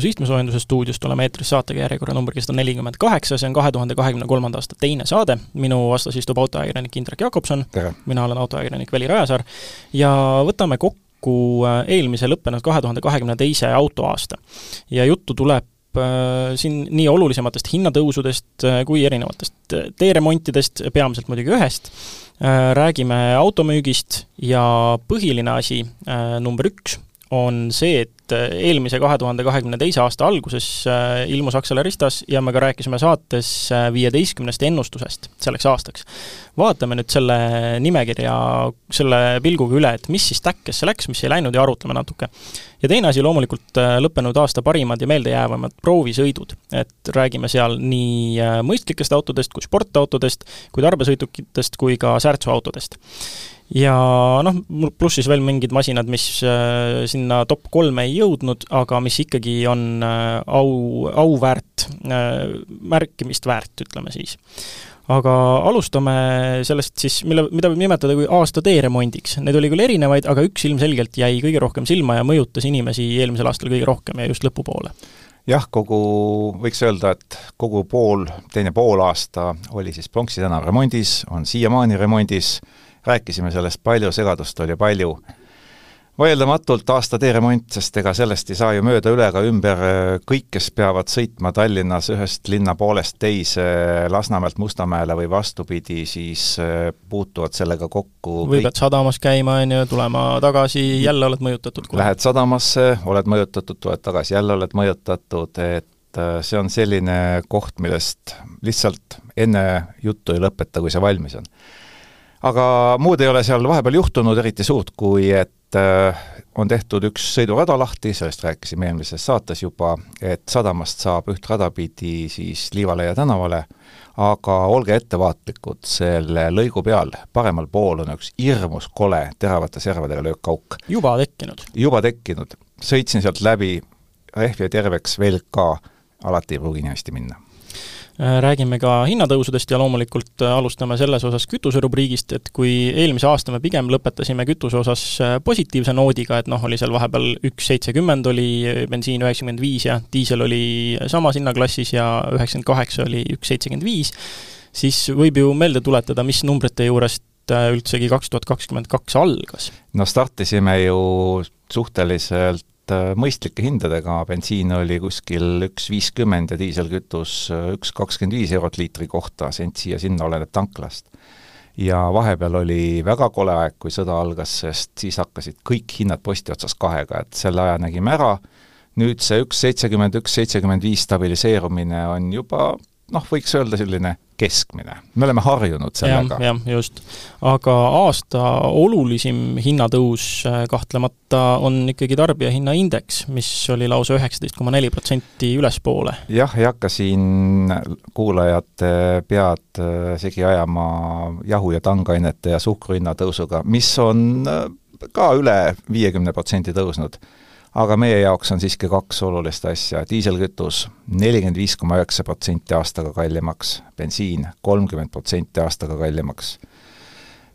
Kütus istmesoojenduse stuudiost, oleme eetris saatega järjekorra numbriga sada nelikümmend kaheksa, see on kahe tuhande kahekümne kolmanda aasta teine saade, minu vastas istub autoajakirjanik Indrek Jakobson, mina olen autoajakirjanik Veli Rajasaar. Ja võtame kokku äh, eelmise lõppenud kahe tuhande kahekümne teise autoaasta. ja juttu tuleb äh, siin nii olulisematest hinnatõusudest äh, kui erinevatest teeremontidest, peamiselt muidugi ühest, räägime automüügist ja põhiline asi, number üks, on see, et äh, eelmise, kahe tuhande kahekümne teise aasta alguses äh, ilmus Acceleristas ja me ka rääkisime saates äh, viieteistkümnest ennustusest selleks aastaks. vaatame nüüd selle nimekirja selle pilguga üle, et mis siis täkkesse läks, mis ei läinud ja arutleme natuke. ja teine asi loomulikult lõppenud aasta parimad ja meeldejäävamad proovisõidud, et räägime seal nii mõistlikest autodest kui sportautodest, kui tarbesõidukitest kui ka särtsuautodest ja noh, pluss siis veel mingid masinad, mis äh, sinna top kolme ei jõudnud, aga mis ikkagi on äh, au, auväärt äh,, märkimist väärt, ütleme siis. aga alustame sellest siis, mille, mida võib nimetada kui aasta teeremondiks. Neid oli küll erinevaid, aga üks ilmselgelt jäi kõige rohkem silma ja mõjutas inimesi eelmisel aastal kõige rohkem ja just lõpupoole jah, kogu, võiks öelda, et kogu pool, teine poolaasta oli siis Pronksi tänava remondis, on siiamaani remondis äh,, rääkisime sellest palju, segadust oli palju. vaieldamatult aasta teeremont, sest ega sellest ei saa ju mööda üle ega ümber, kõik, kes peavad sõitma Tallinnas ühest linna poolest teise, Lasnamäelt Mustamäele või vastupidi, siis äh, puutuvad sellega kokku või pead sadamas käima, on ju, tulema tagasi, jälle oled mõjutatud. Lähed sadamasse, oled mõjutatud, tuled tagasi, jälle oled mõjutatud, et äh, see on selline koht, millest lihtsalt enne juttu ei lõpeta, kui see valmis on aga muud ei ole seal vahepeal juhtunud eriti suurt, kui et äh, on tehtud üks sõidurada lahti, sellest rääkisime eelmises saates juba, et sadamast saab üht rada pidi siis Liivaleia tänavale, aga olge ettevaatlikud, selle lõigu peal paremal pool on üks hirmus kole teravate servadega löökauk. juba tekkinud? juba tekkinud. sõitsin sealt läbi, rehv jäi terveks, velk ka, alati ei pruugi nii hästi minna räägime ka hinnatõusudest ja loomulikult äh, alustame selles osas kütuserubriigist, et kui eelmise aasta me pigem lõpetasime kütuse osas äh, positiivse noodiga, et noh, oli seal vahepeal üks seitsekümmend oli bensiin üheksakümmend viis ja diisel oli samas hinnaklassis ja üheksakümmend kaheksa oli üks seitsekümmend viis, siis võib ju meelde tuletada, mis numbrite juurest üldsegi kaks tuhat kakskümmend kaks algas? no startisime ju suhteliselt Äh, mõistlike hindadega, bensiin oli kuskil üks viiskümmend ja diiselkütus äh, üks kakskümmend viis eurot liitri kohta, sent siia-sinna oleneb tanklast. ja vahepeal oli väga kole aeg, kui sõda algas, sest siis hakkasid kõik hinnad posti otsas kahega, et selle aja nägime ära, nüüd see üks seitsekümmend üks, seitsekümmend viis stabiliseerumine on juba noh, võiks öelda selline keskmine, me oleme harjunud sellega ja,. jah, just. aga aasta olulisim hinnatõus äh, kahtlemata on ikkagi tarbijahinnaindeks, mis oli lausa üheksateist koma neli protsenti ülespoole. jah, ei hakka siin kuulajate pead äh, segi ajama jahu- ja tangainete ja suhkru hinna tõusuga, mis on äh, ka üle viiekümne protsendi tõusnud aga meie jaoks on siiski kaks olulist asja, diiselkütus nelikümmend viis koma üheksa protsenti aastaga kallimaks, bensiin kolmkümmend protsenti aastaga kallimaks.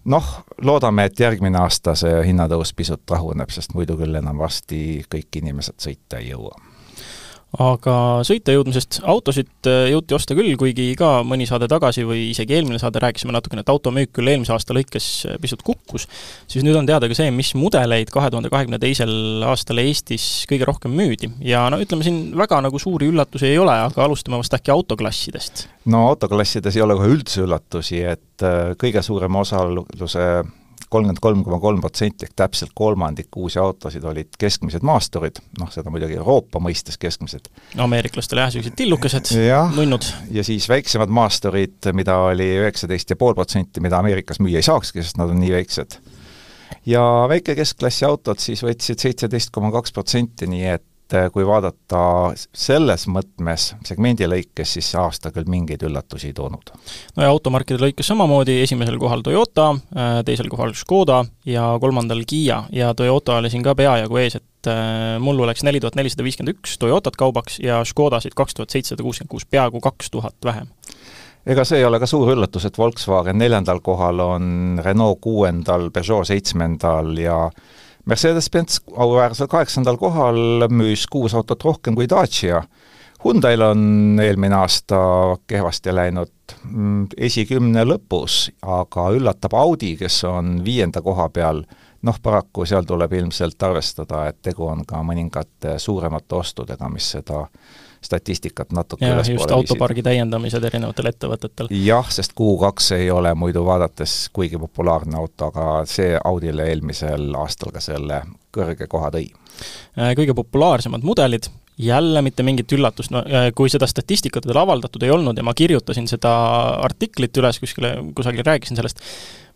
noh, loodame, et järgmine aasta see hinnatõus pisut rahuneb, sest muidu küll enam varsti kõik inimesed sõita ei jõua aga sõita jõudmisest, autosid äh, jõuti osta küll, kuigi ka mõni saade tagasi või isegi eelmine saade rääkisime natukene, et automüük küll eelmise aasta lõikes äh, pisut kukkus, siis nüüd on teada ka see, mis mudeleid kahe tuhande kahekümne teisel aastal Eestis kõige rohkem müüdi. ja no ütleme siin väga nagu suuri üllatusi ei ole, aga alustame vast äkki autoklassidest. no autoklassides ei ole kohe üldse üllatusi, et äh, kõige suurema osaluse kolmkümmend kolm koma kolm protsenti ehk täpselt kolmandik uusi autosid olid keskmised maasturid, noh, seda muidugi Euroopa mõistes keskmised. ameeriklastel jah, niisugused tillukesed, nunnud. ja siis väiksemad maasturid, mida oli üheksateist ja pool protsenti, mida Ameerikas müüa ei saakski, sest nad on nii väiksed. ja väike keskklassi autod siis võtsid seitseteist koma kaks protsenti, nii et et äh, kui vaadata selles mõtmes segmendi lõikes, siis see aasta küll mingeid üllatusi ei toonud. no ja automarkide lõikes samamoodi, esimesel kohal Toyota, äh, teisel kohal Škoda ja kolmandal Kiia ja Toyota oli siin ka peajagu ees, et äh, mullu läks neli tuhat nelisada viiskümmend üks Toyotat kaubaks ja Škodasid kaks tuhat seitsesada kuuskümmend kuus, peaaegu kaks tuhat vähem ega see ei ole ka suur üllatus, et Volkswagen neljandal kohal on, Renault kuuendal, Peugeot seitsmendal ja Mercedes-Benz auväärsel kaheksandal kohal müüs kuus autot rohkem kui Dacia. Hyundai'l on eelmine aasta kehvasti läinud mm, esikümne lõpus, aga üllatab Audi, kes on viienda koha peal, noh paraku seal tuleb ilmselt arvestada, et tegu on ka mõningate suuremate ostudega, mis seda statistikat natuke ja just autopargi täiendamised erinevatel ettevõtetel. jah, sest Q2 ei ole muidu vaadates kuigi populaarne auto, aga see Audile eelmisel aastal ka selle kõrge koha tõi. Äh, kõige populaarsemad mudelid, jälle mitte mingit üllatust, no äh, kui seda statistikat veel avaldatud ei olnud ja ma kirjutasin seda artiklit üles kuskile, kusagil rääkisin sellest,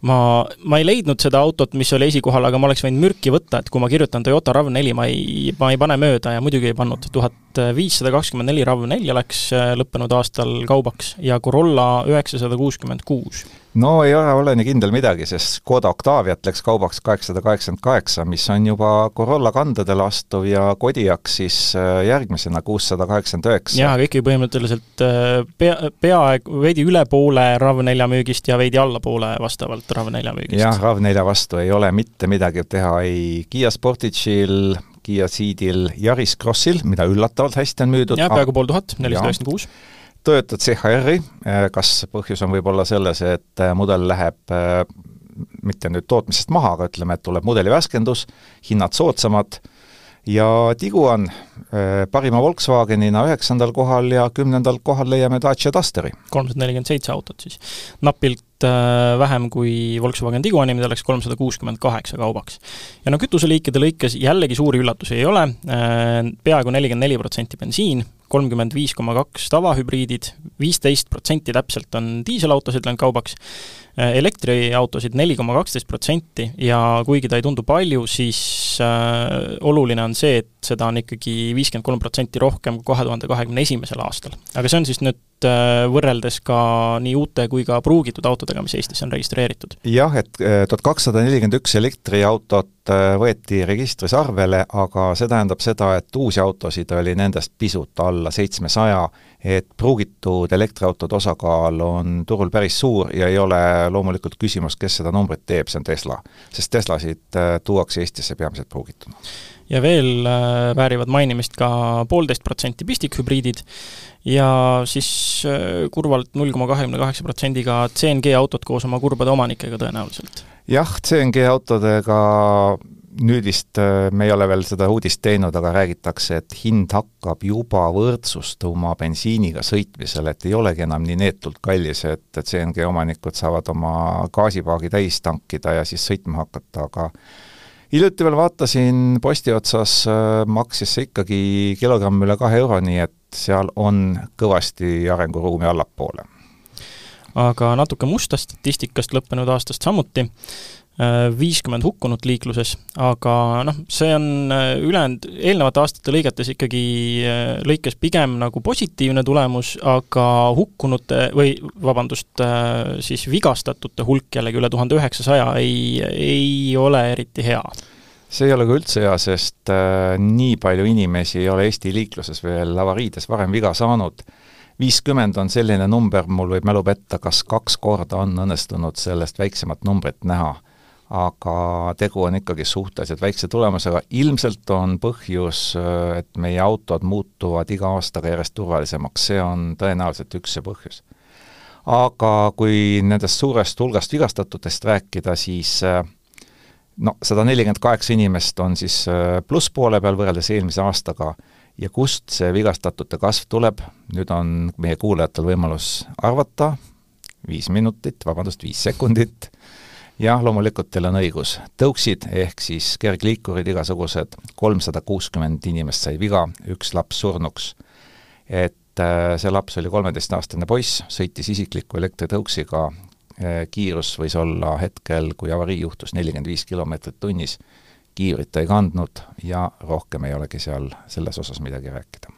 ma, ma ei leidnud seda autot, mis oli esikohal, aga ma oleks võinud mürki võtta, et kui ma kirjutan Toyota RAV4, ma ei, ma ei pane mööda ja muidugi ei pannud, tuhat viissada kakskümmend neli RAV4 läks äh, lõppenud aastal kaubaks ja Corolla üheksasada kuuskümmend kuus. No ei ole, ole nii kindel midagi, sest Škoda Octaviat läks kaubaks kaheksasada kaheksakümmend kaheksa, mis on juba Corolla kandadele astuv ja Kodiaq siis äh, järgmisena kuussada kaheksakümmend üheksa. jaa, aga ikkagi põhimõtteliselt äh, pea, peaaegu veidi üle poole RAV4 müügist ja veidi allapoole vastavalt RAV4 müügist. jah, RAV4 vastu ei ole mitte midagi teha ei Kiia Sportage'il, Kiia Ceedil, Yaris Crossil, mida üllatavalt hästi on müüdud. jah, peaaegu pool tuhat, nelisada üheksakümmend kuus Toyota CHR-i, äh, kas põhjus on võib-olla selles, et äh, mudel läheb äh, mitte nüüd tootmisest maha, aga ütleme, et tuleb mudeli värskendus, hinnad soodsamad, ja Tiguan parima Volkswagenina üheksandal kohal ja kümnendal kohal leiame Dacia Dusteri. kolmsada nelikümmend seitse autot siis. napilt vähem kui Volkswagen Tiguani, mida läks kolmsada kuuskümmend kaheksa kaubaks. ja no kütuseliikide lõikes jällegi suuri üllatusi ei ole, peaaegu nelikümmend neli protsenti bensiin, kolmkümmend viis koma kaks tavahübriidid, viisteist protsenti täpselt on diiselautosid läinud kaubaks, elektriautosid neli koma kaksteist protsenti ja kuigi ta ei tundu palju, siis äh, oluline on see, et seda on ikkagi viiskümmend kolm protsenti rohkem kui kahe tuhande kahekümne esimesel aastal. aga see on siis nüüd äh, võrreldes ka nii uute kui ka pruugitud autodega, mis Eestis on registreeritud? jah, et äh, tuhat kakssada nelikümmend üks elektriautot äh, võeti registris arvele, aga see tähendab seda, et uusi autosid oli nendest pisut alla seitsmesaja, et pruugitud elektriautode osakaal on turul päris suur ja ei ole loomulikult küsimust, kes seda numbrit teeb, see on Tesla. sest Teslasid tuuakse Eestisse peamiselt pruugituna ja veel äh, väärivad mainimist ka poolteist protsenti pistikhübriidid ja siis äh, kurvalt null koma kahekümne kaheksa protsendiga CNG autod koos oma kurbade omanikega tõenäoliselt. jah, CNG autodega nüüd vist äh, me ei ole veel seda uudist teinud, aga räägitakse, et hind hakkab juba võrdsustuma bensiiniga sõitmisel, et ei olegi enam nii neetult kallis, et, CNG omanikud saavad oma gaasipaagi täis tankida ja siis sõitma hakata, aga hiljuti veel vaatasin posti otsas, äh, maksis see ikkagi kilogramm üle kahe euro, nii et seal on kõvasti arenguruumi allapoole. aga natuke musta statistikast lõppenud aastast samuti, viiskümmend hukkunut liikluses, aga noh, see on äh, ülejäänud eelnevate aastate lõigetes ikkagi, lõikes pigem nagu positiivne tulemus, aga hukkunute või vabandust, siis vigastatute hulk jällegi üle tuhande üheksasaja ei, ei ole eriti hea see ei ole ka üldse hea, sest äh, nii palju inimesi ei ole Eesti liikluses veel avariides varem viga saanud. viiskümmend on selline number, mul võib mälu petta, kas kaks korda on õnnestunud sellest väiksemat numbrit näha. Aga tegu on ikkagi suhteliselt väikse tulemusega, ilmselt on põhjus, äh, et meie autod muutuvad iga aastaga järjest turvalisemaks, see on tõenäoliselt üks see põhjus. Aga kui nendest suurest hulgast vigastatutest rääkida, siis äh, no sada nelikümmend kaheksa inimest on siis äh, plusspoole peal võrreldes eelmise aastaga. Ja kust see vigastatute kasv tuleb, nüüd on meie kuulajatel võimalus arvata, viis minutit, vabandust, viis sekundit, jah, loomulikult teil on õigus, tõuksid ehk siis kergliikurid igasugused, kolmsada kuuskümmend inimest sai viga, üks laps surnuks. et äh, see laps oli kolmeteistaastane poiss, sõitis isikliku elektritõuksiga Eh, kiirus võis olla hetkel, kui avarii juhtus, nelikümmend viis kilomeetrit tunnis, kiivrit ta ei kandnud ja rohkem ei olegi seal selles osas midagi rääkida.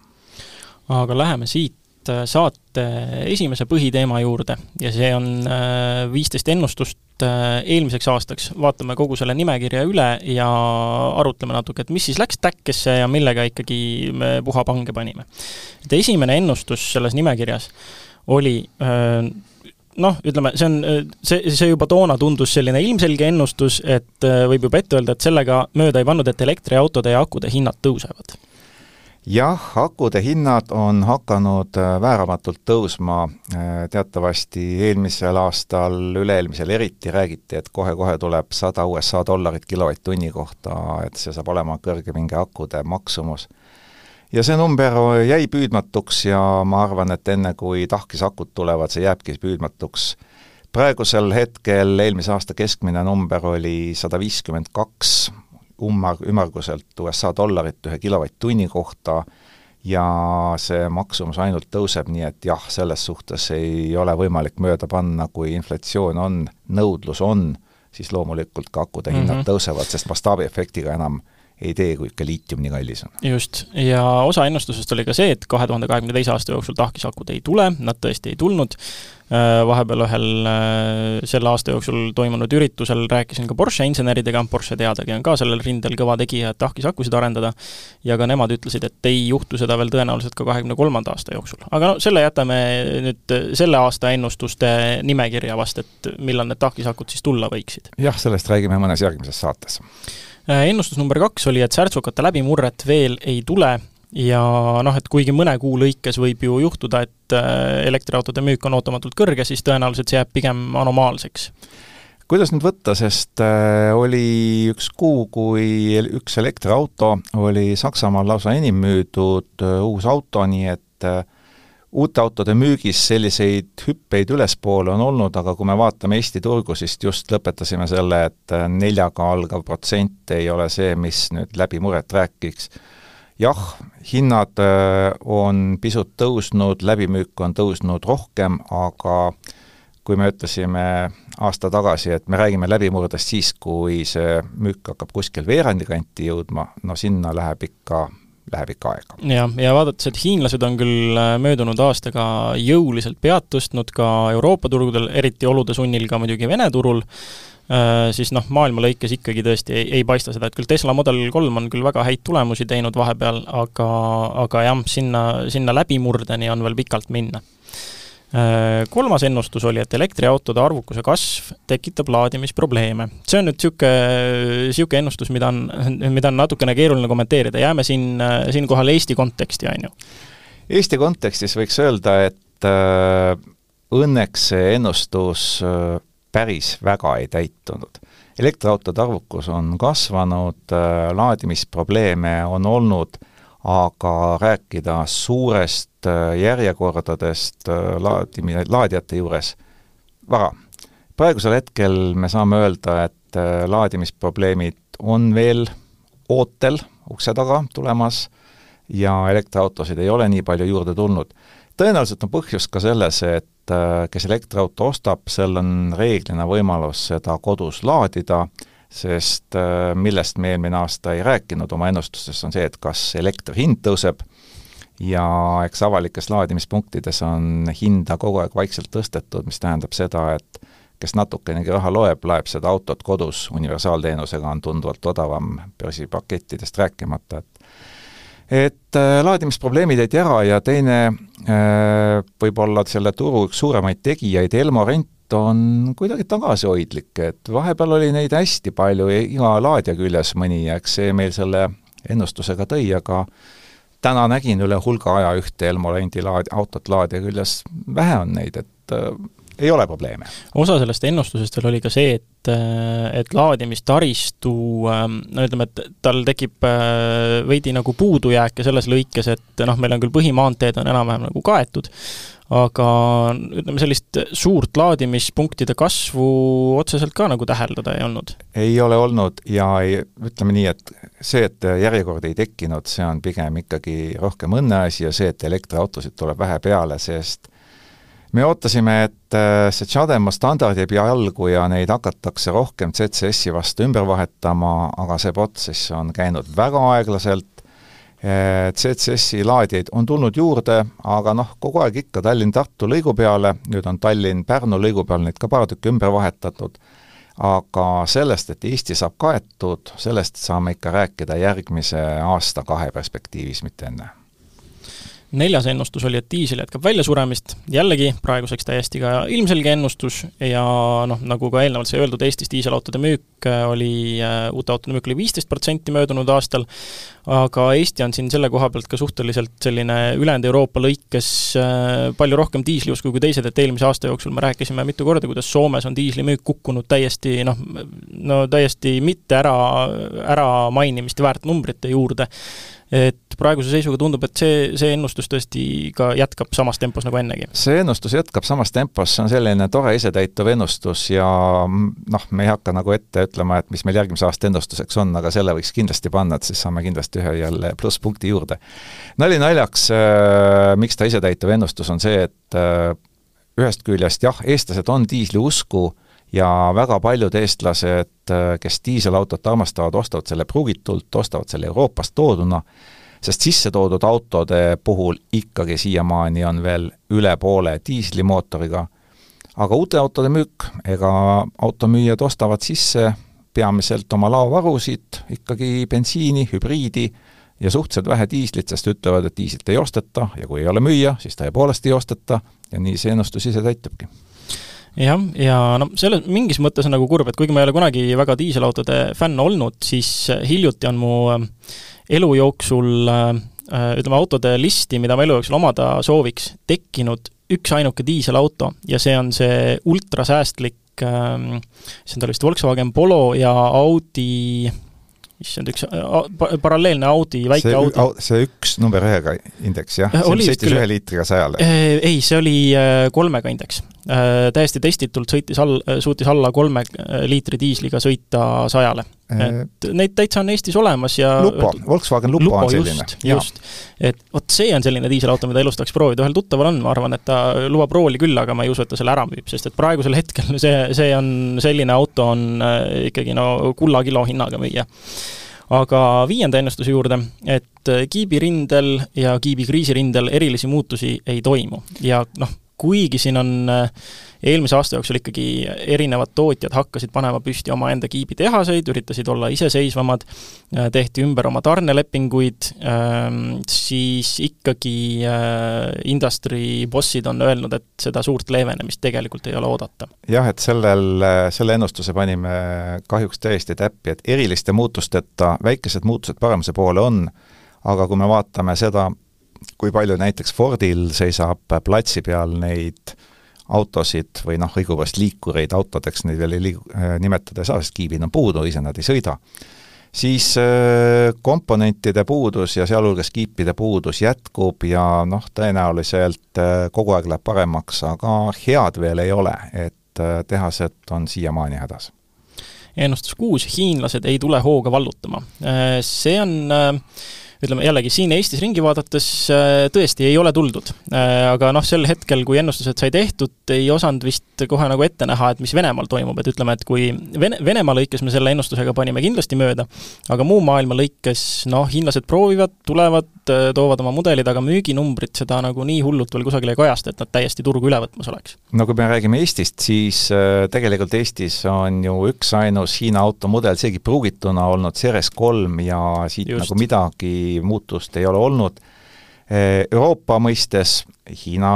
aga läheme siit äh, saate esimese põhiteema juurde ja see on äh, viisteist ennustust äh, eelmiseks aastaks, vaatame kogu selle nimekirja üle ja arutleme natuke, et mis siis läks täkkesse ja millega ikkagi me puha pange panime. et esimene ennustus selles nimekirjas oli noh, ütleme, see on, see, see juba toona tundus selline ilmselge ennustus, et võib juba ette öelda, et sellega mööda ei pannud, et elektriautode ja akude hinnad tõusevad jah, akude hinnad on hakanud vääramatult tõusma, teatavasti eelmisel aastal, üle-eelmisel eriti räägiti, et kohe-kohe tuleb sada USA dollarit kilovatt-tunni kohta, et see saab olema kõrgepinge akude maksumus ja see number jäi püüdmatuks ja ma arvan, et enne, kui tahkisakud tulevad, see jääbki püüdmatuks. praegusel hetkel eelmise aasta keskmine number oli sada viiskümmend kaks ummar, ümmarguselt USA dollarit ühe kilovatt-tunni kohta ja see maksumus ainult tõuseb, nii et jah, selles suhtes ei ole võimalik mööda panna, kui inflatsioon on, nõudlus on, siis loomulikult ka akude hinnad mm -hmm. tõusevad, sest mastaabiefektiga enam ei tee, kui ikka liitium nii kallis on. just, ja osa ennustusest oli ka see, et kahe tuhande kahekümne teise aasta jooksul tahkisakud ei tule, nad tõesti ei tulnud, vahepeal ühel äh, selle aasta jooksul toimunud üritusel rääkisin ka Porsche inseneridega, Porsche teadagi on ka sellel rindel kõva tegija, et tahkisakusid arendada, ja ka nemad ütlesid, et ei juhtu seda veel tõenäoliselt ka kahekümne kolmanda aasta jooksul. aga no selle jätame nüüd selle aasta ennustuste nimekirja vast, et millal need tahkisakud siis tulla võiksid. jah, sellest räägime mõnes järgmises saates Äh, ennustus number kaks oli, et särtsukate läbimurret veel ei tule ja noh, et kuigi mõne kuu lõikes võib ju juhtuda, et äh, elektriautode müük on ootamatult kõrge, siis tõenäoliselt see jääb pigem anomaalseks kuidas nüüd võtta, sest äh, oli üks kuu, kui üks elektriauto oli Saksamaal lausa enim müüdud äh, uus auto, nii et uute autode müügis selliseid hüppeid ülespoole on olnud, aga kui me vaatame Eesti turgu, siis just lõpetasime selle, et neljaga algav protsent ei ole see, mis nüüd läbi muret rääkiks. Jah, hinnad äh, on pisut tõusnud, läbimüük on tõusnud rohkem, aga kui me ütlesime aasta tagasi, et me räägime läbimurdest siis, kui see müük hakkab kuskil veerandi kanti jõudma, no sinna läheb ikka läheb ikka aega. jah, ja vaadates, et hiinlased on küll äh, möödunud aastaga jõuliselt pead tõstnud ka Euroopa turgudel, eriti olude sunnil ka muidugi Vene turul, siis noh, maailma lõikes ikkagi tõesti ei, ei paista seda, et küll Tesla Model kolm on küll väga häid tulemusi teinud vahepeal, aga, aga jah, sinna, sinna läbimurdeni on veel pikalt minna Äh, kolmas ennustus oli, et elektriautode arvukuse kasv tekitab laadimisprobleeme. see on nüüd niisugune, niisugune ennustus, mida on, mida on natukene keeruline kommenteerida, jääme siin, siinkohal Eesti konteksti, on ju. Eesti kontekstis võiks öelda, et äh, õnneks see ennustus äh, päris väga ei täitunud. elektriautode arvukus on kasvanud äh,, laadimisprobleeme on olnud aga rääkida suurest äh, järjekordadest äh, laadimine, laadijate juures vara. praegusel hetkel me saame öelda, et laadimisprobleemid on veel ootel ukse taga tulemas ja elektriautosid ei ole nii palju juurde tulnud. tõenäoliselt on põhjus ka selles, et kes elektriauto ostab, sel on reeglina võimalus seda kodus laadida äh, sest äh, millest me eelmine aasta ei rääkinud oma ennustustes, on see, et kas elektri hind tõuseb. Ja eks avalikes laadimispunktides on hinda kogu aeg vaikselt tõstetud, mis tähendab seda, et kes natukenegi raha loeb, laeb seda autot kodus, universaalteenusega on tunduvalt odavam börsipakettidest rääkimata, et et äh, laadimisprobleemid jäid ära ja teine äh, võib-olla selle turu üks suuremaid tegijaid, Elmo Rent, on kuidagi tagasihoidlik, et vahepeal oli neid hästi palju iga laadija küljes mõni ja eks see meil selle ennustusega tõi, aga täna nägin üle hulga aja ühte Elmo Lendi laad-, autot laadija küljes, vähe on neid, et äh, ei ole probleeme. osa sellest ennustusest veel oli ka see, et, et laadimistaristu ähm, no ütleme, et tal tekib äh, veidi nagu puudujääke selles lõikes, et noh, meil on küll põhimaanteed on enam-vähem nagu kaetud, aga ütleme, sellist suurt laadimispunktide kasvu otseselt ka nagu täheldada ei olnud? ei ole olnud ja ei, ütleme nii, et see, et järjekordi ei tekkinud, see on pigem ikkagi rohkem õnneasi ja see, et elektriautosid tuleb vähe peale, sest me ootasime, et äh, see Chadema standard jääb jalgu ja neid hakatakse rohkem CCS-i vastu ümber vahetama, aga see protsess on käinud väga aeglaselt, CCS-i laadijaid on tulnud juurde, aga noh, kogu aeg ikka Tallinn-Tartu lõigu peale, nüüd on Tallinn-Pärnu lõigu peal neid ka paar tükki ümber vahetatud, aga sellest, et Eesti saab kaetud, sellest saame ikka rääkida järgmise aasta-kahe perspektiivis, mitte enne neljas ennustus oli, et diisel jätkab väljasuremist, jällegi praeguseks täiesti ka ilmselge ennustus ja noh, nagu ka eelnevalt sai öeldud, Eestis diiselautode müük äh, oli, äh, uute autode müük oli viisteist protsenti möödunud aastal, aga Eesti on siin selle koha pealt ka suhteliselt selline ülejäänud Euroopa lõikes äh, palju rohkem diisliusku kui teised, et eelmise aasta jooksul me rääkisime mitu korda, kuidas Soomes on diislimüük kukkunud täiesti noh, no täiesti mitte ära, ära mainimist väärt numbrite juurde et praeguse seisuga tundub, et see, see ennustus tõesti ka jätkab samas tempos nagu ennegi. see ennustus jätkab samas tempos, see on selline tore isetäituv ennustus ja noh, me ei hakka nagu ette ütlema, et mis meil järgmise aasta ennustuseks on, aga selle võiks kindlasti panna, et siis saame kindlasti ühe jälle plusspunkti juurde. nali naljaks äh,, miks ta isetäituv ennustus, on see, et äh, ühest küljest jah, eestlased on diisli usku, ja väga paljud eestlased, kes diiselautot armastavad, ostavad selle pruugitult, ostavad selle Euroopast tooduna, sest sisse toodud autode puhul ikkagi siiamaani on veel üle poole diislimootoriga, aga uute autode müük, ega automüüjad ostavad sisse peamiselt oma laovarusid, ikkagi bensiini, hübriidi ja suhteliselt vähe diislit, sest ütlevad, et diislit ei osteta ja kui ei ole müüa, siis tõepoolest ei osteta ja nii see ennustus ise täitubki jah, ja no selles, mingis mõttes on nagu kurb, et kuigi ma ei ole kunagi väga diiselautode fänn olnud, siis hiljuti on mu äh, elu jooksul äh, äh, ütleme, autode listi, mida ma elu jooksul omada sooviks, tekkinud üksainuke diiselauto ja see on see ultrasäästlik, see on tal vist Volkswagen Polo ja Audi issand, üks paralleelne Audi, väike see, Audi. see üks number ühega indeks, jah? see sõitis ühe liitriga sajale? Ei, see oli kolmega indeks. Täiesti testitult sõitis all, suutis alla kolme liitri diisliga sõita sajale. et neid täitsa on Eestis olemas ja Lupo, Volkswagen Lupo, Lupo on selline. just, just. et vot see on selline diiselauto, mida elus tahaks proovida, ühel tuttaval on, ma arvan, et ta lubab rooli küll, aga ma ei usu, et ta selle ära müüb, sest et praegusel hetkel see, see on, selline auto on ikkagi no kulla kilo hinnaga müüa aga viienda ennustuse juurde, et kiibirindel ja kiibi kriisirindel erilisi muutusi ei toimu ja noh, kuigi siin on äh, eelmise aasta jooksul ikkagi erinevad tootjad hakkasid panema püsti omaenda kiibitehaseid, üritasid olla iseseisvamad, äh, tehti ümber oma tarnelepinguid, ähm, siis ikkagi äh, industry bossid on öelnud, et seda suurt leevenemist tegelikult ei ole oodata. jah, et sellel, selle ennustuse panime kahjuks täiesti täppi, et eriliste muutusteta väikesed muutused paremuse poole on, aga kui me vaatame seda, kui palju näiteks Fordil seisab platsi peal neid autosid või noh, õigupoolest liikureid autodeks, neid veel ei liigu-, äh, nimetada ei saa, sest kiibid on puudu, ise nad ei sõida, siis äh, komponentide puudus ja sealhulgas kiipide puudus jätkub ja noh, tõenäoliselt äh, kogu aeg läheb paremaks, aga head veel ei ole, et tehased on siiamaani hädas ennustus kuus, hiinlased ei tule hooga vallutama. See on äh, ütleme jällegi siin Eestis ringi vaadates äh, tõesti ei ole tuldud. Äh, aga noh, sel hetkel, kui ennustused sai tehtud, ei osanud vist kohe nagu ette näha, et mis Venemaal toimub, et ütleme, et kui Vene, Venemaa lõikes me selle ennustusega panime kindlasti mööda, aga muu maailma lõikes noh, hiinlased proovivad, tulevad, äh, toovad oma mudelid, aga müüginumbrid seda nagu nii hullult veel kusagil ei kajasta, et nad täiesti turgu üle võtmas oleks. no kui me räägime Eestist, siis tegelikult Eestis on ju üksainus Hiina automudel, seegi pruugituna olnud Ceres kolm ja siit Just. nagu midagi muutust ei ole olnud. Euroopa mõistes Hiina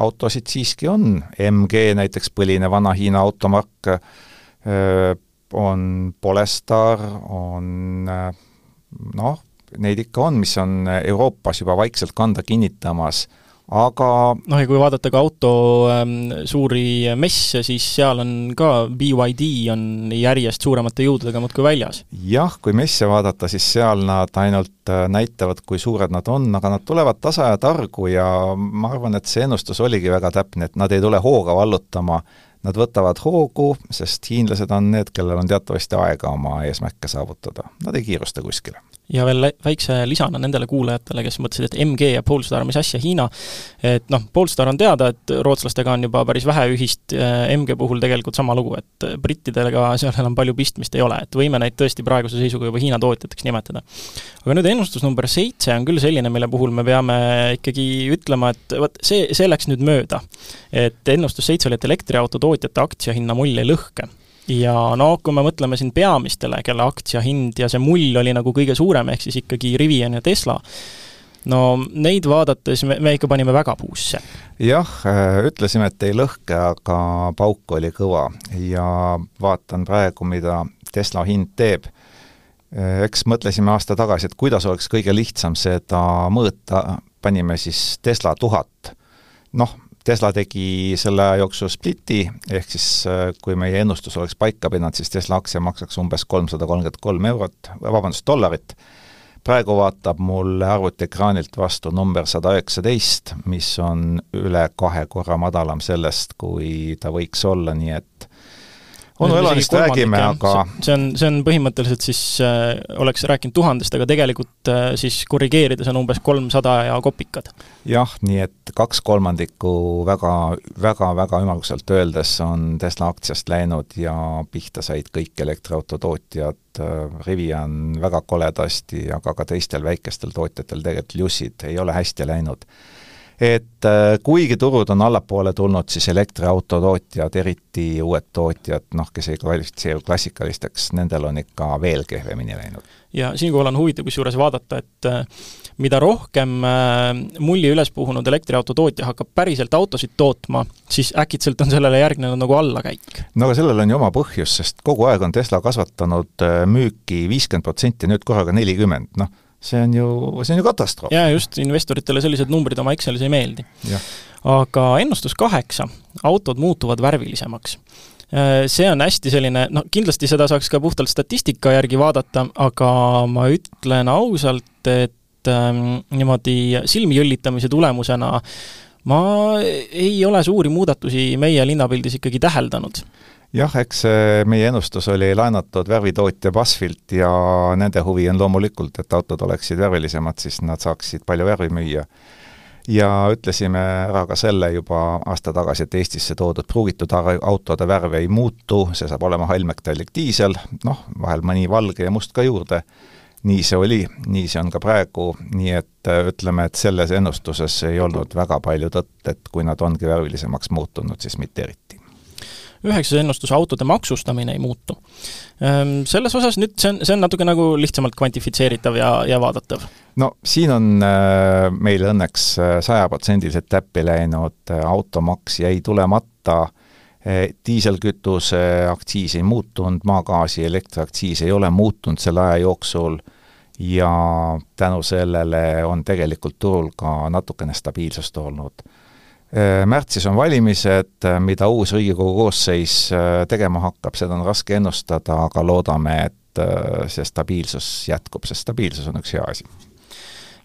autosid siiski on, MG näiteks, põline vana Hiina automark, on Polestar, on noh, neid ikka on, mis on Euroopas juba vaikselt kanda kinnitamas aga noh, ja kui vaadata ka auto ähm, suuri messe, siis seal on ka BYD on järjest suuremate jõududega muudkui väljas. jah, kui messe vaadata, siis seal nad ainult äh, näitavad, kui suured nad on, aga nad tulevad tasa ja targu ja ma arvan, et see ennustus oligi väga täpne, et nad ei tule hooga vallutama, nad võtavad hoogu, sest hiinlased on need, kellel on teatavasti aega oma eesmärke saavutada, nad ei kiirusta kuskile ja veel väikse lisana nendele kuulajatele, kes mõtlesid, et MG ja Polestar, mis asja, Hiina, et noh, Polestar on teada, et rootslastega on juba päris vähe ühist, MG puhul tegelikult sama lugu, et brittidega seal enam palju pistmist ei ole, et võime neid tõesti praeguse seisuga juba Hiina tootjateks nimetada. aga nüüd ennustus number seitse on küll selline, mille puhul me peame ikkagi ütlema, et vot see, see läks nüüd mööda. et ennustus seitse oli, et elektriauto tootjate aktsiahinna mull ei lõhke ja no kui me mõtleme siin peamistele, kelle aktsiahind ja see mull oli nagu kõige suurem, ehk siis ikkagi Rivian ja Tesla, no neid vaadates me, me ikka panime väga puusse. jah, äh, ütlesime, et ei lõhke, aga pauk oli kõva ja vaatan praegu, mida Tesla hind teeb äh, eks mõtlesime aasta tagasi, et kuidas oleks kõige lihtsam seda mõõta, panime siis Tesla tuhat. noh, Tesla tegi selle aja jooksul spliti, ehk siis äh, kui meie ennustus oleks paika pidanud, siis Tesla aktsia maksaks umbes kolmsada kolmkümmend kolm eurot, vabandust, dollarit. praegu vaatab mulle arvutiekraanilt vastu number sada üheksateist, mis on üle kahe korra madalam sellest, kui ta võiks olla, nii et onu elanist räägime, aga see on, see on põhimõtteliselt siis äh,, oleks rääkinud tuhandest, aga tegelikult äh, siis korrigeerides on umbes kolmsada ja kopikad. jah, nii et kaks kolmandikku väga, väga, väga ümmarguselt öeldes on Tesla aktsiast läinud ja pihta said kõik elektriautotootjad. Äh,, Rivian väga koledasti, aga ka teistel väikestel tootjatel, tegelikult Lucid ei ole hästi läinud et äh, kuigi turud on allapoole tulnud, siis elektriautotootjad, eriti uued tootjad, noh, kes ei kvalifitseeru klassikalisteks, nendel on ikka veel kehvemini läinud. ja siinkohal on huvitav kusjuures vaadata, et äh, mida rohkem äh, mulli üles puhunud elektriautotootja hakkab päriselt autosid tootma, siis äkitselt on sellele järgnenud nagu allakäik. no aga sellel on ju oma põhjus, sest kogu aeg on Tesla kasvatanud müüki viiskümmend protsenti, nüüd korraga nelikümmend, noh see on ju, see on ju katastroof. jaa, just, investoritele sellised numbrid oma Excelis ei meeldi. aga ennustus kaheksa, autod muutuvad värvilisemaks äh, see on hästi selline, noh, kindlasti seda saaks ka puhtalt statistika järgi vaadata, aga ma ütlen ausalt, et ähm, niimoodi silmi jõllitamise tulemusena ma ei ole suuri muudatusi meie linnapildis ikkagi täheldanud jah, eks meie ennustus oli laenatud värvitootja Basfilt ja nende huvi on loomulikult, et autod oleksid värvilisemad, siis nad saaksid palju värvi müüa. ja ütlesime ära ka selle juba aasta tagasi, et Eestisse toodud pruugitud autode värv ei muutu, see saab olema hallmetallik diisel, noh, vahel mõni valge ja must ka juurde, nii see oli, nii see on ka praegu, nii et ütleme, et selles ennustuses ei olnud väga palju tõtt, et kui nad ongi värvilisemaks muutunud, siis mitte eriti üheksas ennustus, autode maksustamine ei muutu. Ehm, selles osas nüüd see on, see on natuke nagu lihtsamalt kvantifitseeritav ja, ja vaadatav. no siin on äh, meil õnneks äh, sajaprotsendiliselt täppi läinud, äh, automaks jäi tulemata, diiselkütuse aktsiis ei muutunud, maagaasi, elektriaktsiis ei ole muutunud selle aja jooksul ja tänu sellele on tegelikult turul ka natukene stabiilsust olnud Äh, märtsis on valimised, äh, mida uus Riigikogu koosseis äh, tegema hakkab, seda on raske ennustada, aga loodame, et see stabiilsus jätkub, sest stabiilsus on üks hea asi.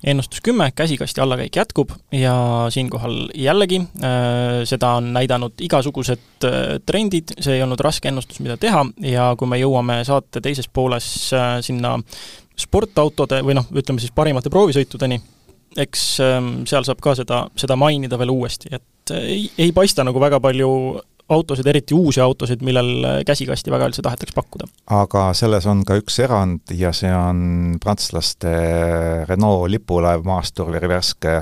ennustus kümme, käsikasti allakäik jätkub ja siinkohal jällegi äh, seda on näidanud igasugused äh, trendid, see ei olnud raske ennustus, mida teha ja kui me jõuame saate teises pooles äh, sinna sportautode või noh, ütleme siis parimate proovisõitudeni, eks ähm, seal saab ka seda, seda mainida veel uuesti, et äh, ei, ei paista nagu väga palju autosid, eriti uusi autosid, millel äh, käsikasti väga üldse tahetakse pakkuda. aga selles on ka üks erand ja see on prantslaste Renault lipulaev maastur, värske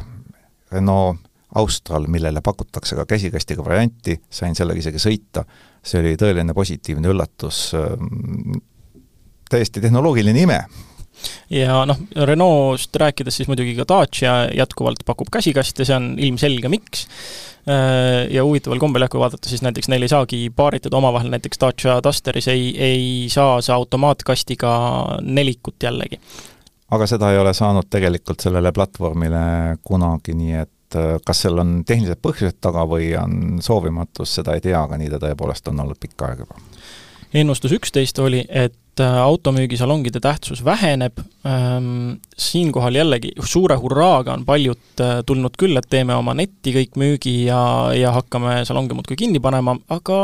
Renault Austral, millele pakutakse ka käsikastiga varianti, sain sellega isegi sõita, see oli tõeline positiivne üllatus, ähm, täiesti tehnoloogiline ime ja noh, Renault'st rääkides siis muidugi ka Dacia jätkuvalt pakub käsikaste, see on ilmselge, miks. Äh, ja huvitaval kombel jah, kui vaadata, siis näiteks neil ei saagi paaritada omavahel, näiteks Dacia Dusteris ei, ei saa see automaatkastiga nelikut jällegi. aga seda ei ole saanud tegelikult sellele platvormile kunagi, nii et äh, kas seal on tehnilised põhjused taga või on soovimatus, seda ei tea, aga nii ta tõepoolest on olnud pikka aega juba ennustus üksteist oli, et äh, automüügisalongide tähtsus väheneb, ähm, siinkohal jällegi suure hurraaga on paljud äh, tulnud küll, et teeme oma netti kõik müügi ja, ja hakkame salonge muudkui kinni panema, aga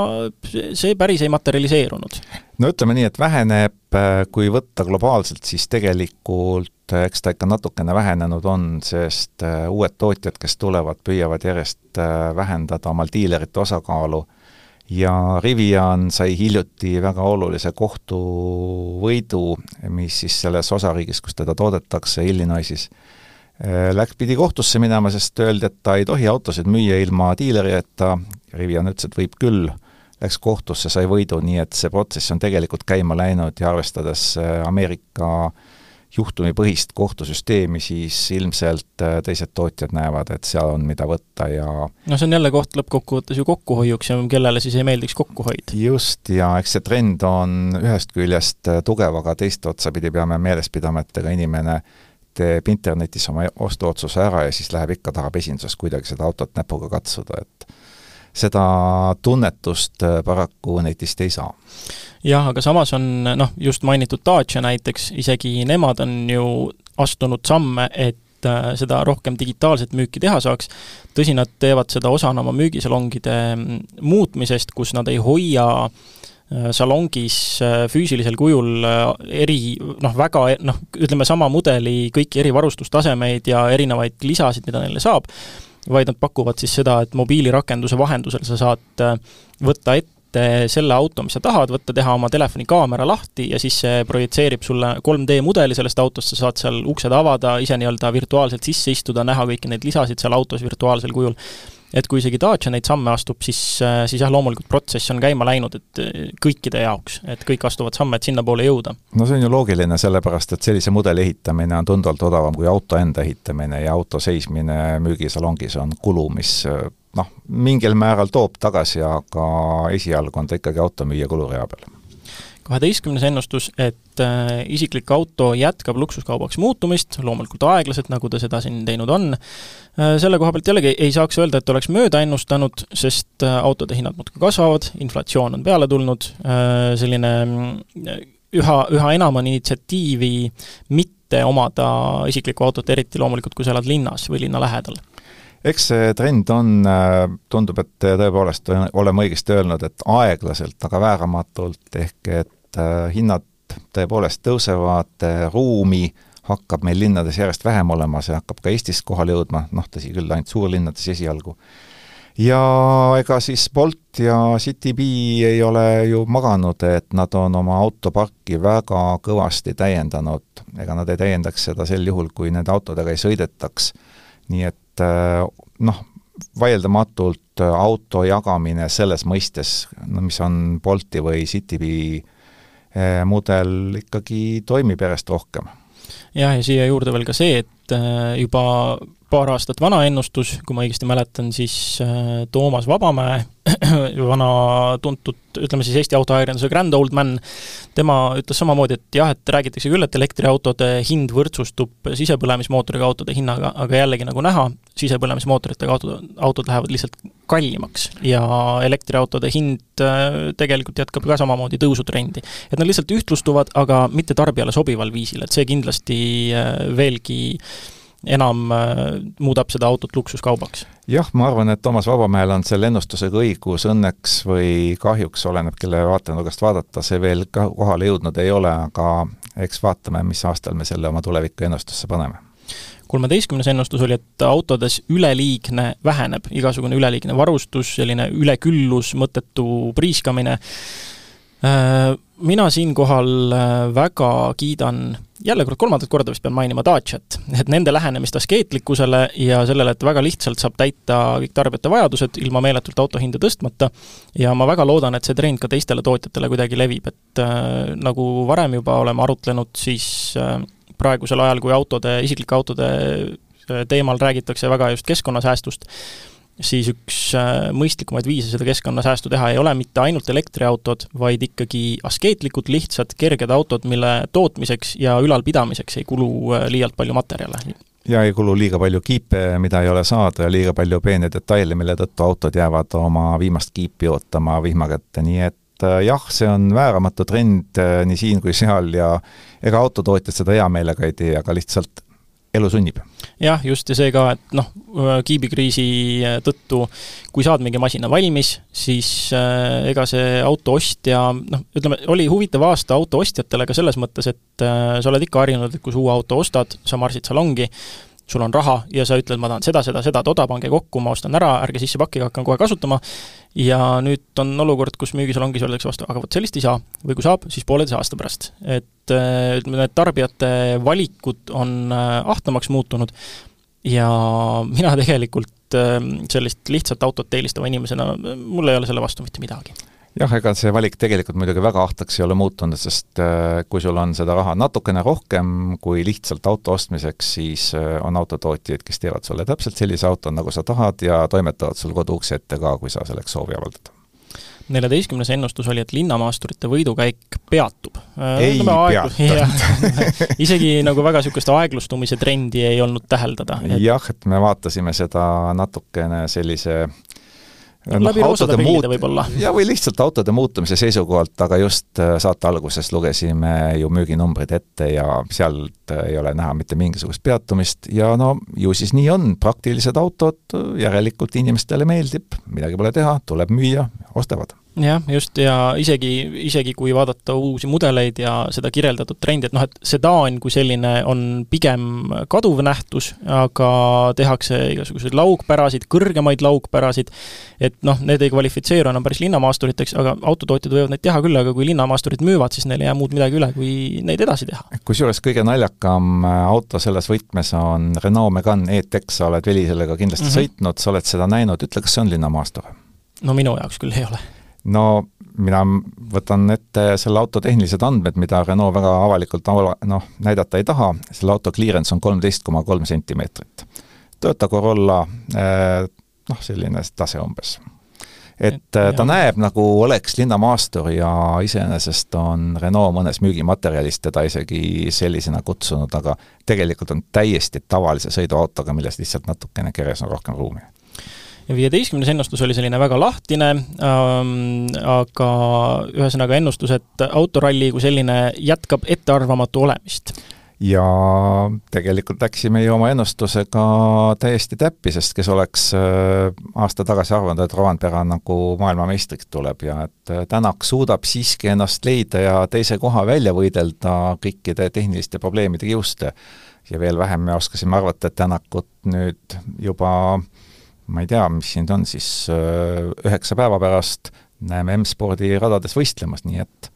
see päris ei materialiseerunud. no ütleme nii, et väheneb, äh, kui võtta globaalselt, siis tegelikult eks ta ikka natukene vähenenud on, sest uued tootjad, kes tulevad, püüavad järjest vähendada omal diilerite osakaalu ja Rivian sai hiljuti väga olulise kohtuvõidu, mis siis selles osariigis, kus teda toodetakse, Illinoisis, äh, läks, pidi kohtusse minema, sest öeldi, et ta ei tohi autosid müüa ilma diilerita, Rivian ütles, et võib küll, läks kohtusse, sai võidu, nii et see protsess on tegelikult käima läinud ja arvestades äh, Ameerika juhtumipõhist kohtusüsteemi, siis ilmselt äh, teised tootjad näevad, et seal on, mida võtta ja no see on jälle koht lõppkokkuvõttes ju kokkuhoiuks ja kellele siis ei meeldiks kokkuhoid. just, ja eks see trend on ühest küljest äh, tugev, aga teist otsa pidi peame meeles pidama, et ega inimene teeb internetis oma ostuotsuse ära ja siis läheb ikka, tahab esinduses kuidagi seda autot näpuga katsuda, et seda tunnetust äh, paraku netist ei saa jah, aga samas on noh, just mainitud Dacia näiteks, isegi nemad on ju astunud samme, et äh, seda rohkem digitaalset müüki teha saaks. tõsi, nad teevad seda osana oma müügisalongide mm, muutmisest, kus nad ei hoia äh, salongis füüsilisel kujul eri noh, väga noh, ütleme sama mudeli kõiki erivarustustasemeid ja erinevaid lisasid, mida neile saab, vaid nad pakuvad siis seda, et mobiilirakenduse vahendusel sa saad võtta ette ette selle auto, mis sa tahad võtta, teha oma telefoni kaamera lahti ja siis see projitseerib sulle 3D mudeli sellest autost, sa saad seal uksed avada, ise nii-öelda virtuaalselt sisse istuda, näha kõiki neid lisasid seal autos virtuaalsel kujul et kui isegi Dacia neid samme astub, siis, siis jah, loomulikult protsess on käima läinud, et kõikide jaoks, et kõik astuvad samme, et sinnapoole jõuda. no see on ju loogiline, sellepärast et sellise mudeli ehitamine on tunduvalt odavam kui auto enda ehitamine ja auto seismine müügisalongis on kulu, mis noh, mingil määral toob tagasi, aga esialgu on ta ikkagi automüüja kulurea peal kaheteistkümnes ennustus, et äh, isiklik auto jätkab luksuskaubaks muutumist, loomulikult aeglaselt, nagu ta seda siin teinud on. Äh,, selle koha pealt jällegi ei saaks öelda, et oleks mööda ennustanud, sest äh, autode hinnad muudkui kasvavad, inflatsioon on peale tulnud selline üha, üha enam on initsiatiivi mitte omada isiklikku autot, eriti loomulikult, kui sa elad linnas või linna lähedal. Eks see trend on, tundub, et tõepoolest oleme õigesti öelnud, et aeglaselt, aga vääramatult, ehk et äh, hinnad tõepoolest tõusevad, äh, ruumi hakkab meil linnades järjest vähem olema, see hakkab ka Eestis kohale jõudma, noh tõsi küll, ainult suurlinnades esialgu. ja ega siis Bolt ja Citybee ei ole ju maganud, et nad on oma autoparki väga kõvasti täiendanud, ega nad ei täiendaks seda sel juhul, kui nende autodega ei sõidetaks. nii et et äh, noh, vaieldamatult auto jagamine selles mõistes, no mis on Bolti või Citybee mudel, ikkagi toimib järjest rohkem. jah, ja siia juurde veel ka see, et juba paar aastat vana ennustus, kui ma õigesti mäletan, siis Toomas Vabamäe vana tuntud, ütleme siis Eesti autoajakirjanduse grand old man, tema ütles samamoodi, et jah, et räägitakse küll, et elektriautode hind võrdsustub sisepõlemismootoriga autode hinnaga, aga jällegi nagu näha, sisepõlemismootoritega autod, autod lähevad lihtsalt kallimaks ja elektriautode hind äh, tegelikult jätkab ka samamoodi tõusutrendi. et nad lihtsalt ühtlustuvad, aga mitte tarbijale sobival viisil, et see kindlasti äh, veelgi enam äh, muudab seda autot luksuskaubaks. jah, ma arvan, et Toomas Vabamäel on selle ennustusega õigus, õnneks või kahjuks, oleneb, kelle vaatenurgast vaadata, see veel ka kohale jõudnud ei ole, aga eks vaatame, mis aastal me selle oma tuleviku ennustusse paneme kolmeteistkümnes ennustus oli, et autodes üleliigne väheneb, igasugune üleliigne varustus, selline üleküllus, mõttetu priiskamine Äh, mina siinkohal äh, väga kiidan, jälle kord kolmandat korda vist pean mainima Daciat, et nende lähenemist askeetlikkusele ja sellele, et väga lihtsalt saab täita kõik tarbijate vajadused ilma meeletult auto hinda tõstmata, ja ma väga loodan, et see trend ka teistele tootjatele kuidagi levib, et äh, nagu varem juba oleme arutlenud, siis äh, praegusel ajal, kui autode, isiklike autode äh, teemal räägitakse väga just keskkonnasäästust, siis üks äh, mõistlikumaid viise seda keskkonnasäästu teha ei ole mitte ainult elektriautod, vaid ikkagi askeetlikud, lihtsad, kerged autod, mille tootmiseks ja ülalpidamiseks ei kulu äh, liialt palju materjale. ja ei kulu liiga palju kiipe, mida ei ole saada, ja liiga palju peene detaile, mille tõttu autod jäävad oma viimast kiipi ootama vihma kätte, nii et äh, jah, see on vääramatu trend nii siin kui seal ja ega autotootjad seda hea meelega ei tee, aga lihtsalt elu sunnib. jah, just, ja see ka, et noh, kiibikriisi tõttu, kui saad mingi masina valmis, siis äh, ega see auto ostja, noh, ütleme, oli huvitav aasta auto ostjatele ka selles mõttes, et äh, sa oled ikka harjunud, et kui sa uue auto ostad, sa marsid salongi, sul on raha ja sa ütled, ma tahan seda, seda, seda toda, pange kokku, ma ostan ära, ärge sisse pakkige, hakkan kohe kasutama, ja nüüd on olukord, kus müügisalongis öeldakse vastu, aga vot sellist ei saa. või kui saab, siis pooleteise aasta pärast. et äh, ütleme, need tarbijate valikud on äh, ahtamaks muutunud ja mina tegelikult äh, sellist lihtsat autot eelistava inimesena, mul ei ole selle vastu mitte midagi jah, ega see valik tegelikult muidugi väga ahtaks ei ole muutunud, sest äh, kui sul on seda raha natukene rohkem kui lihtsalt auto ostmiseks, siis äh, on autotootjaid, kes teevad sulle täpselt sellise auto, nagu sa tahad ja toimetavad sul koduukse ette ka, kui sa selleks soovi avaldad neljateistkümnes ennustus oli, et linnamaasturite võidukäik peatub. Äh, ei peata. isegi nagu väga niisugust aeglustumise trendi ei olnud täheldada et.... jah, et me vaatasime seda natukene sellise no, läbi roosade prillide võib-olla. ja või lihtsalt autode muutumise seisukohalt, aga just äh, saate alguses lugesime ju müüginumbrid ette ja sealt äh, ei ole näha mitte mingisugust peatumist ja no ju siis nii on, praktilised autod järelikult inimestele meeldib, midagi pole teha, tuleb müüa, ostavad jah, just, ja isegi, isegi kui vaadata uusi mudeleid ja seda kirjeldatud trendi, et noh, et sedaan kui selline on pigem kaduv nähtus, aga tehakse igasuguseid laugpärasid, kõrgemaid laugpärasid, et noh, need ei kvalifitseeru enam päris linnamaasturiteks, aga autotootjad võivad neid teha küll, aga kui linnamaasturid müüvad, siis neil ei jää muud midagi üle, kui neid edasi teha. kusjuures kõige naljakam äh, auto selles võtmes on Renault Megane E-Tech, sa oled, Veli, sellega kindlasti mm -hmm. sõitnud, sa oled seda näinud, ütle, kas see on linnamaastur? no minu jaoks küll ei ole no mina võtan ette selle auto tehnilised andmed, mida Renault väga avalikult noh, näidata ei taha, selle auto clearance on kolmteist koma kolm sentimeetrit. Toyota Corolla eh, noh, selline tase umbes. et ta jah. näeb, nagu oleks linnamaastur ja iseenesest on Renault mõnes müügimaterjalis teda isegi sellisena kutsunud, aga tegelikult on täiesti tavalise sõiduautoga, milles lihtsalt natukene keres on rohkem ruumi viieteistkümnes ennustus oli selline väga lahtine ähm,, aga ühesõnaga ennustus, et autoralli kui selline jätkab ettearvamatu olemist ja tegelikult läksime ju oma ennustusega täiesti täppi, sest kes oleks äh, aasta tagasi arvanud, et Rovanpera nagu maailmameistriks tuleb ja et äh, Tänak suudab siiski ennast leida ja teise koha välja võidelda kõikide tehniliste probleemide kiuste. ja veel vähem me oskasime arvata, et Tänakut nüüd juba ma ei tea, mis siin on siis, äh, üheksa päeva pärast näeme M-spordi radades võistlemas, nii et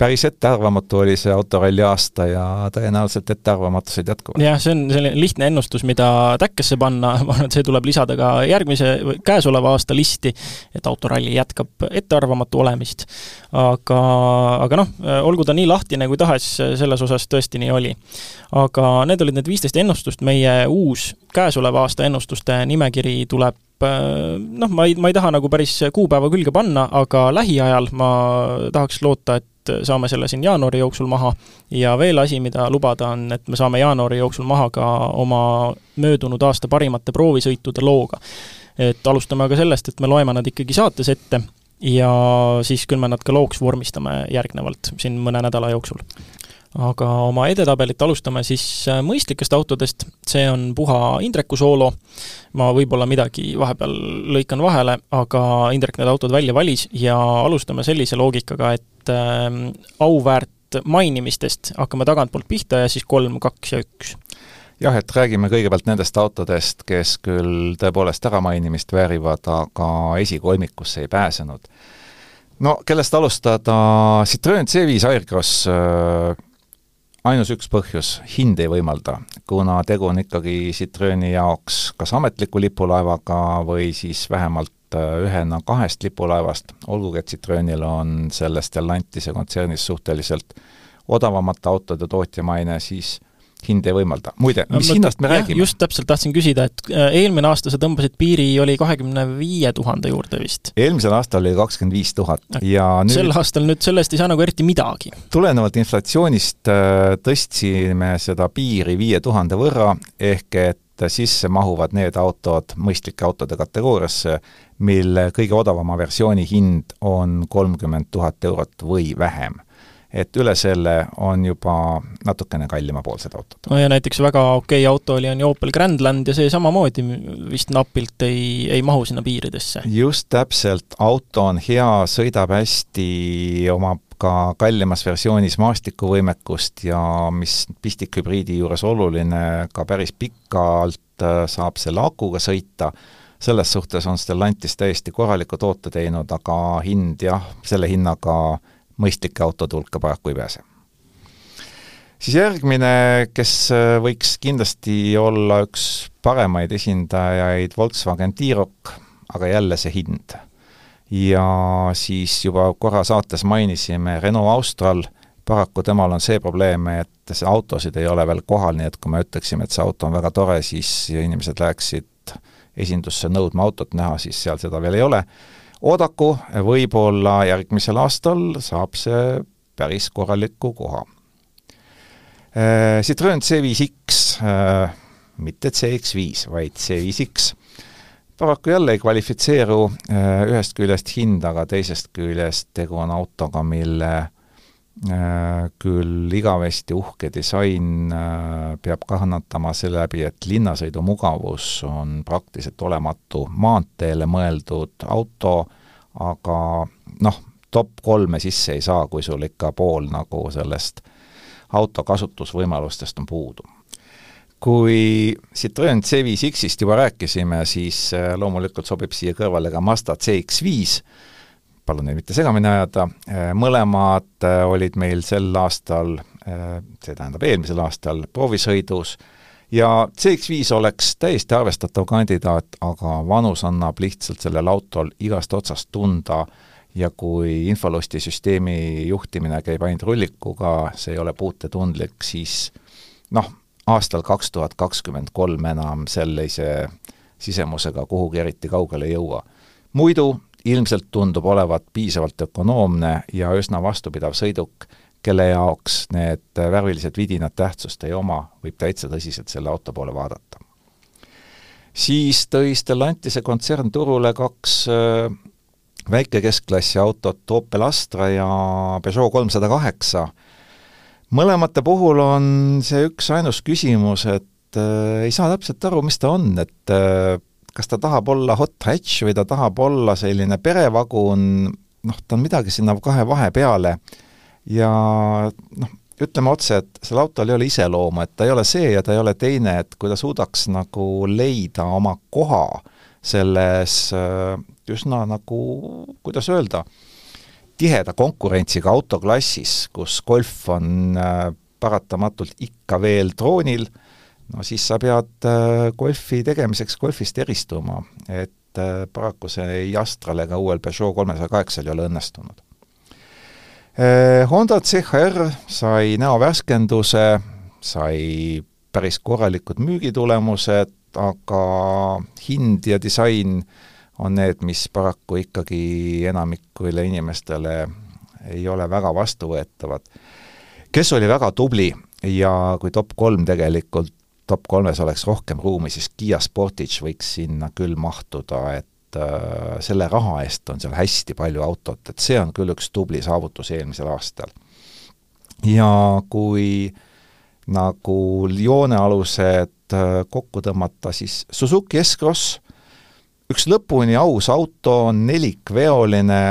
päris ettearvamatu oli see autoralli aasta ja tõenäoliselt ettearvamatused jätkuvad. jah, see on selline lihtne ennustus, mida täkkesse panna, ma arvan, et see tuleb lisada ka järgmise, käesoleva aasta listi, et autoralli jätkab ettearvamatu olemist. aga, aga noh, olgu ta nii lahtine kui tahes, selles osas tõesti nii oli. aga need olid need viisteist ennustust, meie uus käesoleva aasta ennustuste nimekiri tuleb noh, ma ei, ma ei taha nagu päris kuupäeva külge panna, aga lähiajal ma tahaks loota, et saame selle siin jaanuari jooksul maha. Ja veel asi, mida lubada, on, et me saame jaanuari jooksul maha ka oma möödunud aasta parimate proovisõitude looga. et alustame aga sellest, et me loeme nad ikkagi saates ette ja siis küll me nad ka looks vormistame järgnevalt siin mõne nädala jooksul. Aga oma edetabelit alustame siis äh, mõistlikest autodest, see on puha Indreku soolo, ma võib-olla midagi vahepeal lõikan vahele, aga Indrek need autod välja valis ja alustame sellise loogikaga, et äh, auväärt mainimistest hakkame tagantpoolt pihta ja siis kolm, kaks ja üks. Jah, et räägime kõigepealt nendest autodest, kes küll tõepoolest äramainimist väärivad, aga esikolmikusse ei pääsenud. no kellest alustada, Citroen C5 Aircross äh, ainus üks põhjus, hind ei võimalda, kuna tegu on ikkagi Citroeni jaoks kas ametliku lipulaevaga või siis vähemalt äh, ühena kahest lipulaevast, olgugi et Citroenil on sellest Stellantise kontsernist suhteliselt odavamate autode tootja maine, siis hind ei võimalda. muide, mis no, hinnast me jah, räägime? just täpselt tahtsin küsida, et äh, eelmine aasta sa tõmbasid piiri, oli kahekümne viie tuhande juurde vist? eelmisel aastal oli kakskümmend viis tuhat ja nüüd sel aastal nüüd sellest ei saa nagu eriti midagi? tulenevalt inflatsioonist äh, tõstsime seda piiri viie tuhande võrra, ehk et sisse mahuvad need autod mõistlike autode kategooriasse, mille kõige odavama versiooni hind on kolmkümmend tuhat eurot või vähem et üle selle on juba natukene kallimopoolsed autod. no ja näiteks väga okei auto oli, on ju Opel Grandland ja see samamoodi vist napilt ei, ei mahu sinna piiridesse. just täpselt, auto on hea, sõidab hästi, omab ka kallimas versioonis maastikuvõimekust ja mis pistikhübriidi juures oluline, ka päris pikalt äh, saab selle akuga sõita, selles suhtes on Stellantis täiesti korraliku toote teinud, aga hind jah, selle hinnaga mõistlike autode hulka paraku ei pääse. siis järgmine, kes äh, võiks kindlasti olla üks paremaid esindajaid, Volkswagen T-Roc, aga jälle see hind. Ja siis juba korra saates mainisime Renault Austral, paraku temal on see probleem, et autosid ei ole veel kohal, nii et kui me ütleksime, et see auto on väga tore, siis inimesed läheksid esindusse nõudma autot näha, siis seal seda veel ei ole. oodaku, võib-olla järgmisel aastal saab see päris korraliku koha. Citroen C5X, äh, mitte CX5, vaid C5X, paraku jälle ei kvalifitseeru äh, ühest küljest hind, aga teisest küljest tegu on autoga, mille küll igavesti uhke disain peab kannatama selle läbi, et linnasõidu mugavus on praktiliselt olematu, maanteele mõeldud auto, aga noh, top kolme sisse ei saa, kui sul ikka pool nagu sellest auto kasutusvõimalustest on puudu. Kui Citroen C5X-ist juba rääkisime, siis äh, loomulikult sobib siia kõrvale ka Mazda CX-5, palun neid mitte segamini ajada, äh, mõlemad äh, olid meil sel aastal, see tähendab eelmisel aastal, proovisõidus. Ja CX5 oleks täiesti arvestatav kandidaat, aga vanus annab lihtsalt sellel autol igast otsast tunda. Ja kui infolustisüsteemi juhtimine käib ainult rullikuga, see ei ole puutetundlik, siis noh, aastal kaks tuhat kakskümmend kolm enam sellise sisemusega kuhugi eriti kaugele ei jõua. muidu ilmselt tundub olevat piisavalt ökonoomne ja üsna vastupidav sõiduk, kelle jaoks need värvilised vidinad tähtsust ei oma, võib täitsa tõsiselt selle auto poole vaadata. siis tõi Stellantise kontsern turule kaks väike keskklassi autot Opel Astra ja Peugeot kolmsada kaheksa. Mõlemate puhul on see üksainus küsimus, et äh, ei saa täpselt aru, mis ta on, et äh, kas ta tahab olla hot hatch või ta tahab olla selline perevagun, noh, ta on midagi sinna kahe vahepeale ja noh, ütleme otse, et sellel autol ei ole iseloomu, et ta ei ole see ja ta ei ole teine, et kui ta suudaks nagu leida oma koha selles äh, üsna nagu, kuidas öelda, tiheda konkurentsiga autoklassis, kus golf on äh, paratamatult ikka veel troonil, no siis sa pead äh, golfi tegemiseks golfist eristuma, et äh, paraku see ei Astral ega uuel Peugeot kolmesaja kaheksal ei ole õnnestunud. Honda CHR sai näovärskenduse, sai päris korralikud müügitulemused, aga hind ja disain äh, on need, mis paraku ikkagi enamikule inimestele ei ole väga vastuvõetavad. kes oli väga tubli ja kui top kolm tegelikult, top kolmes oleks rohkem ruumi, siis Kiia Sportage võiks sinna küll mahtuda, et äh, selle raha eest on seal hästi palju autot, et see on küll üks tubli saavutus eelmisel aastal. ja kui nagu joonealused äh, kokku tõmmata, siis Suzuki S-Cross üks lõpuni aus auto, nelikveoline,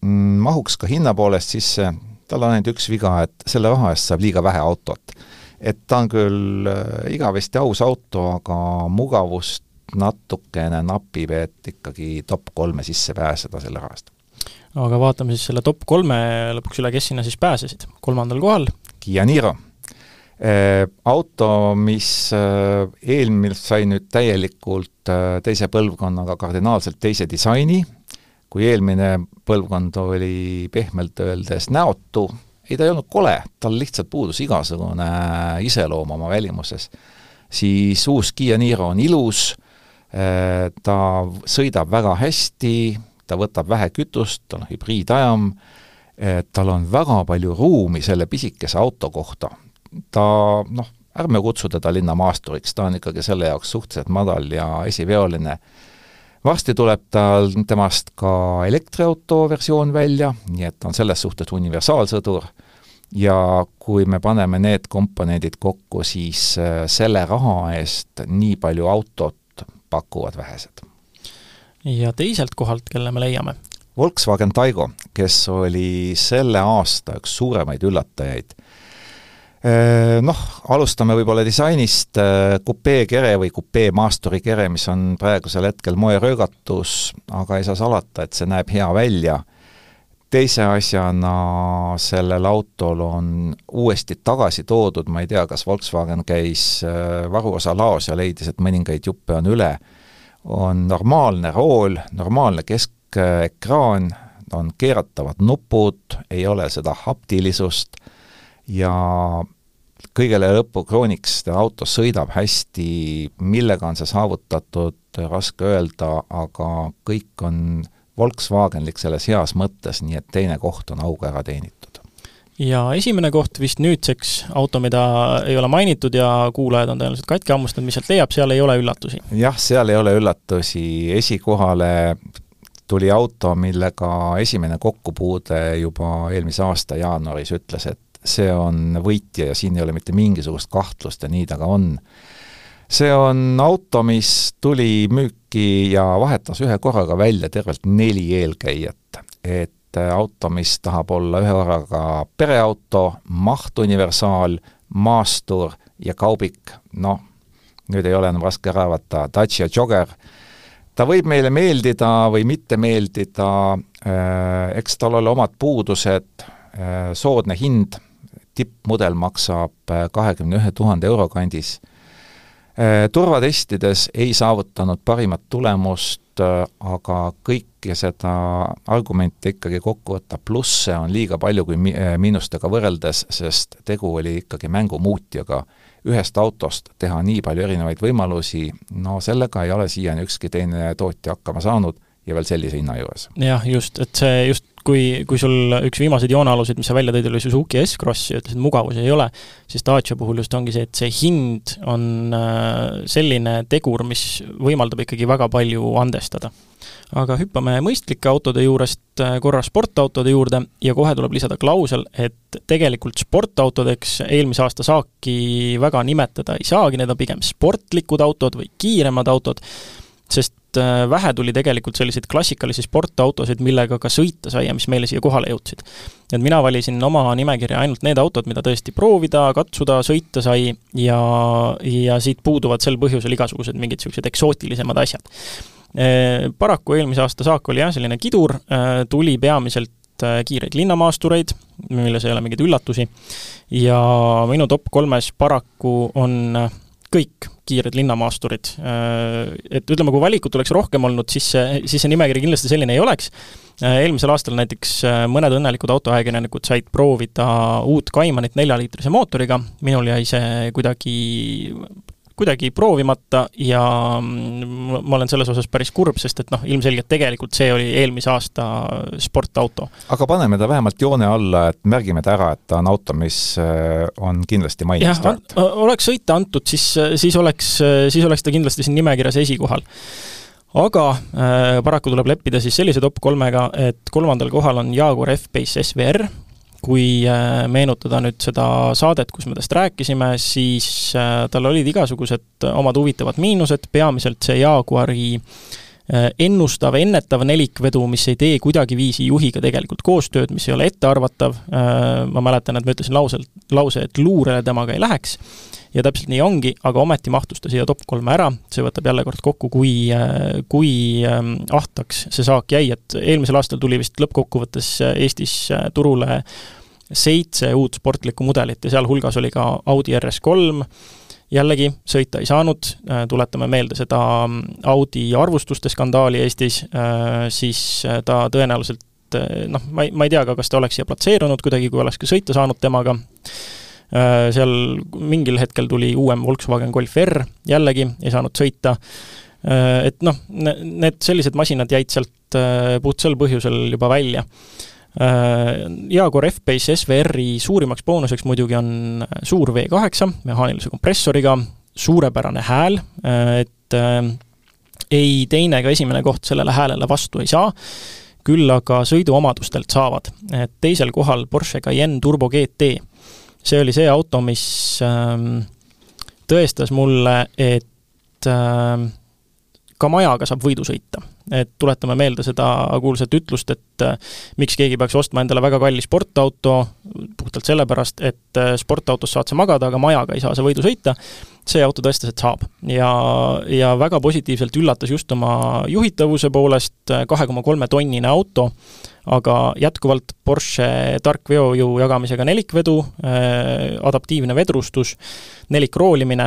mm, mahuks ka hinna poolest sisse, tal on ainult üks viga, et selle raha eest saab liiga vähe autot. et ta on küll äh, igavesti aus auto, aga mugavust natukene napib, et ikkagi top kolme sisse pääseda selle raha eest. aga vaatame siis selle top kolme lõpuks üle, kes sinna siis pääsesid. kolmandal kohal Kiia Niro auto, mis äh, eelmine sai nüüd täielikult äh, teise põlvkonnaga kardinaalselt teise disaini, kui eelmine põlvkond oli pehmelt öeldes näotu, ei, ta ei olnud kole, tal lihtsalt puudus igasugune iseloom oma välimuses, siis uus Kiia Niro on ilus, ta sõidab väga hästi, ta võtab vähe kütust, tal on hübriidajam, tal on väga palju ruumi selle pisikese auto kohta ta noh, ärme kutsu teda linnamaasturiks, ta on ikkagi selle jaoks suhteliselt madal ja esiveoline. varsti tuleb tal temast ka elektriauto versioon välja, nii et ta on selles suhtes universaalsõdur, ja kui me paneme need komponendid kokku, siis äh, selle raha eest nii palju autot pakuvad vähesed. ja teiselt kohalt, kelle me leiame? Volkswagen Taigo, kes oli selle aasta üks suuremaid üllatajaid noh, alustame võib-olla disainist, äh, kupeekere või kupeemaasturi kere, mis on praegusel hetkel moeröögatus, aga ei saa salata, et see näeb hea välja. teise asjana sellel autol on uuesti tagasi toodud, ma ei tea, kas Volkswagen käis äh, varuosa laos ja leidis, et mõningaid juppe on üle, on normaalne rool, normaalne kesk, keskipisteekraan, on keeratavad nupud, ei ole seda haptilisust ja kõigele lõppu krooniks auto sõidab hästi, millega on see saavutatud, raske öelda, aga kõik on Volkswagenlik selles heas mõttes, nii et teine koht on auga ära teenitud. ja esimene koht vist nüüdseks, auto, mida ei ole mainitud ja kuulajad on tõenäoliselt katki hammustanud, mis sealt leiab, seal ei ole üllatusi? jah, seal ei ole üllatusi, esikohale tuli auto, millega esimene kokkupuude juba eelmise aasta jaanuaris ütles, et see on võitja ja siin ei ole mitte mingisugust kahtlust ja nii ta ka on. see on auto, mis tuli müüki ja vahetas ühe korraga välja tervelt neli eelkäijat. et auto, mis tahab olla ühe korraga pereauto, mahtuniversaal, maastur ja kaubik, noh, nüüd ei ole enam raske ära arvata, Dacia Jogger, ta võib meile meeldida või mitte meeldida, äh, eks tal ole omad puudused, äh, soodne hind tippmudel maksab äh, kahekümne ühe tuhande euro kandis. Äh, turvatestides ei saavutanud parimat tulemust, äh, aga kõike seda argumente ikkagi kokku võtta, plusse on liiga palju kui mi-, miinustega võrreldes, sest tegu oli ikkagi mängumuutjaga. ühest autost teha nii palju erinevaid võimalusi, no sellega ei ole siiani ükski teine tootja hakkama saanud ja veel sellise hinna juures. jah, just, et see just, kui, kui sul üks viimaseid joonealuseid, mis sa välja tõid, oli Suzuki S-Cross ja ütlesid, mugavusi ei ole, siis Dacia puhul just ongi see, et see hind on äh, selline tegur, mis võimaldab ikkagi väga palju andestada. aga hüppame mõistlike autode juurest äh, korra sportautode juurde ja kohe tuleb lisada klausel, et tegelikult sportautodeks eelmise aasta saaki väga nimetada ei saagi, need on pigem sportlikud autod või kiiremad autod, sest äh, vähe tuli tegelikult selliseid klassikalisi sportautosid, millega ka sõita sai ja mis meile siia kohale jõudsid. et mina valisin oma nimekirja ainult need autod, mida tõesti proovida, katsuda, sõita sai ja, ja siit puuduvad sel põhjusel igasugused mingid niisugused eksootilisemad asjad. Äh, paraku eelmise aasta saak oli jah, selline kidur, äh, tuli peamiselt kiireid linnamaastureid, milles ei ole mingeid üllatusi, ja minu top kolmes paraku on kõik kiired linnamaasturid. Äh, et ütleme, kui valikut oleks rohkem olnud, siis see, siis see nimekiri kindlasti selline ei oleks. Äh, eelmisel aastal näiteks äh, mõned õnnelikud autoajakirjanikud said proovida uut Kaimanit neljaliitrise mootoriga, minul jäi see kuidagi kuidagi proovimata ja mm, ma olen selles osas päris kurb, sest et noh, ilmselgelt tegelikult see oli eelmise aasta sportauto. aga paneme ta vähemalt joone alla, et märgime ta ära, et ta on auto, mis äh, on kindlasti mainimist väärt. oleks sõita antud, siis, siis oleks, siis oleks ta kindlasti siin nimekirjas esikohal aga äh, paraku tuleb leppida siis sellise top kolmega, et kolmandal kohal on Jaguar F-Pace SVR, kui äh, meenutada nüüd seda saadet, kus me tast rääkisime, siis äh, tal olid igasugused omad huvitavad miinused, peamiselt see Jaguari äh, ennustav, ennetav nelikvedu, mis ei tee kuidagiviisi juhiga tegelikult koostööd, mis ei ole ettearvatav, ma mäletan, et ma ütlesin lause, lause, et luurele temaga ei läheks, ja täpselt nii ongi, aga ometi mahtus ta siia top kolme ära, see võtab jälle kord kokku, kui, kui ähm, ahtaks see saak jäi, et eelmisel aastal tuli vist lõppkokkuvõttes Eestis turule seitse uut sportlikku mudelit ja sealhulgas oli ka Audi RS3, jällegi sõita ei saanud, äh, tuletame meelde seda ähm, Audi arvustuste skandaali Eestis, äh, siis äh, ta tõenäoliselt noh, ma ei, ma ei tea ka, kas ta oleks siia platseerunud kuidagi, kui oleks ka sõita saanud temaga, Äh, seal mingil hetkel tuli uuem Volkswagen Golf R, jällegi ei saanud sõita, äh, et noh, need sellised masinad jäid sealt äh, puht sel põhjusel juba välja. Jaguar F-Pace SVR-i suurimaks boonuseks muidugi on suur V8 mehaanilise kompressoriga, suurepärane hääl, et ei teine ega esimene koht sellele häälele vastu ei saa, küll aga sõiduomadustelt saavad. teisel kohal Porsche Cayenne Turbo GT see oli see auto, mis ähm, tõestas mulle, et ähm, ka majaga saab võidu sõita. et tuletame meelde seda kuulsat ütlust, et äh, miks keegi peaks ostma endale väga kalli sportauto, puhtalt sellepärast, et äh, sportautos saad sa magada, aga majaga ei saa sa võidu sõita, see auto tõestas, et saab. ja, ja väga positiivselt üllatas just oma juhitavuse poolest, kahe koma kolme tonnine auto, aga jätkuvalt Porsche tark veojõu jagamisega nelikvedu, adaptiivne vedrustus, nelikroolimine,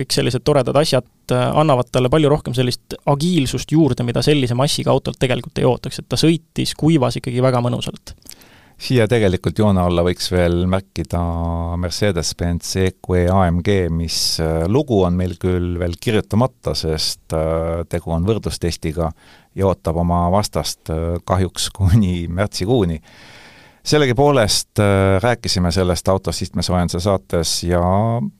kõik sellised toredad asjad annavad talle palju rohkem sellist agiilsust juurde, mida sellise massiga autolt tegelikult ei ootaks, et ta sõitis kuivas ikkagi väga mõnusalt. Siia tegelikult joone alla võiks veel märkida Mercedes-Benz EQE AMG, mis äh, lugu on meil küll veel kirjutamata, sest äh, tegu on võrdlustestiga ja ootab oma vastast äh, kahjuks kuni märtsikuuni. sellegipoolest rääkisime sellest autost istmesoojenduse saates ja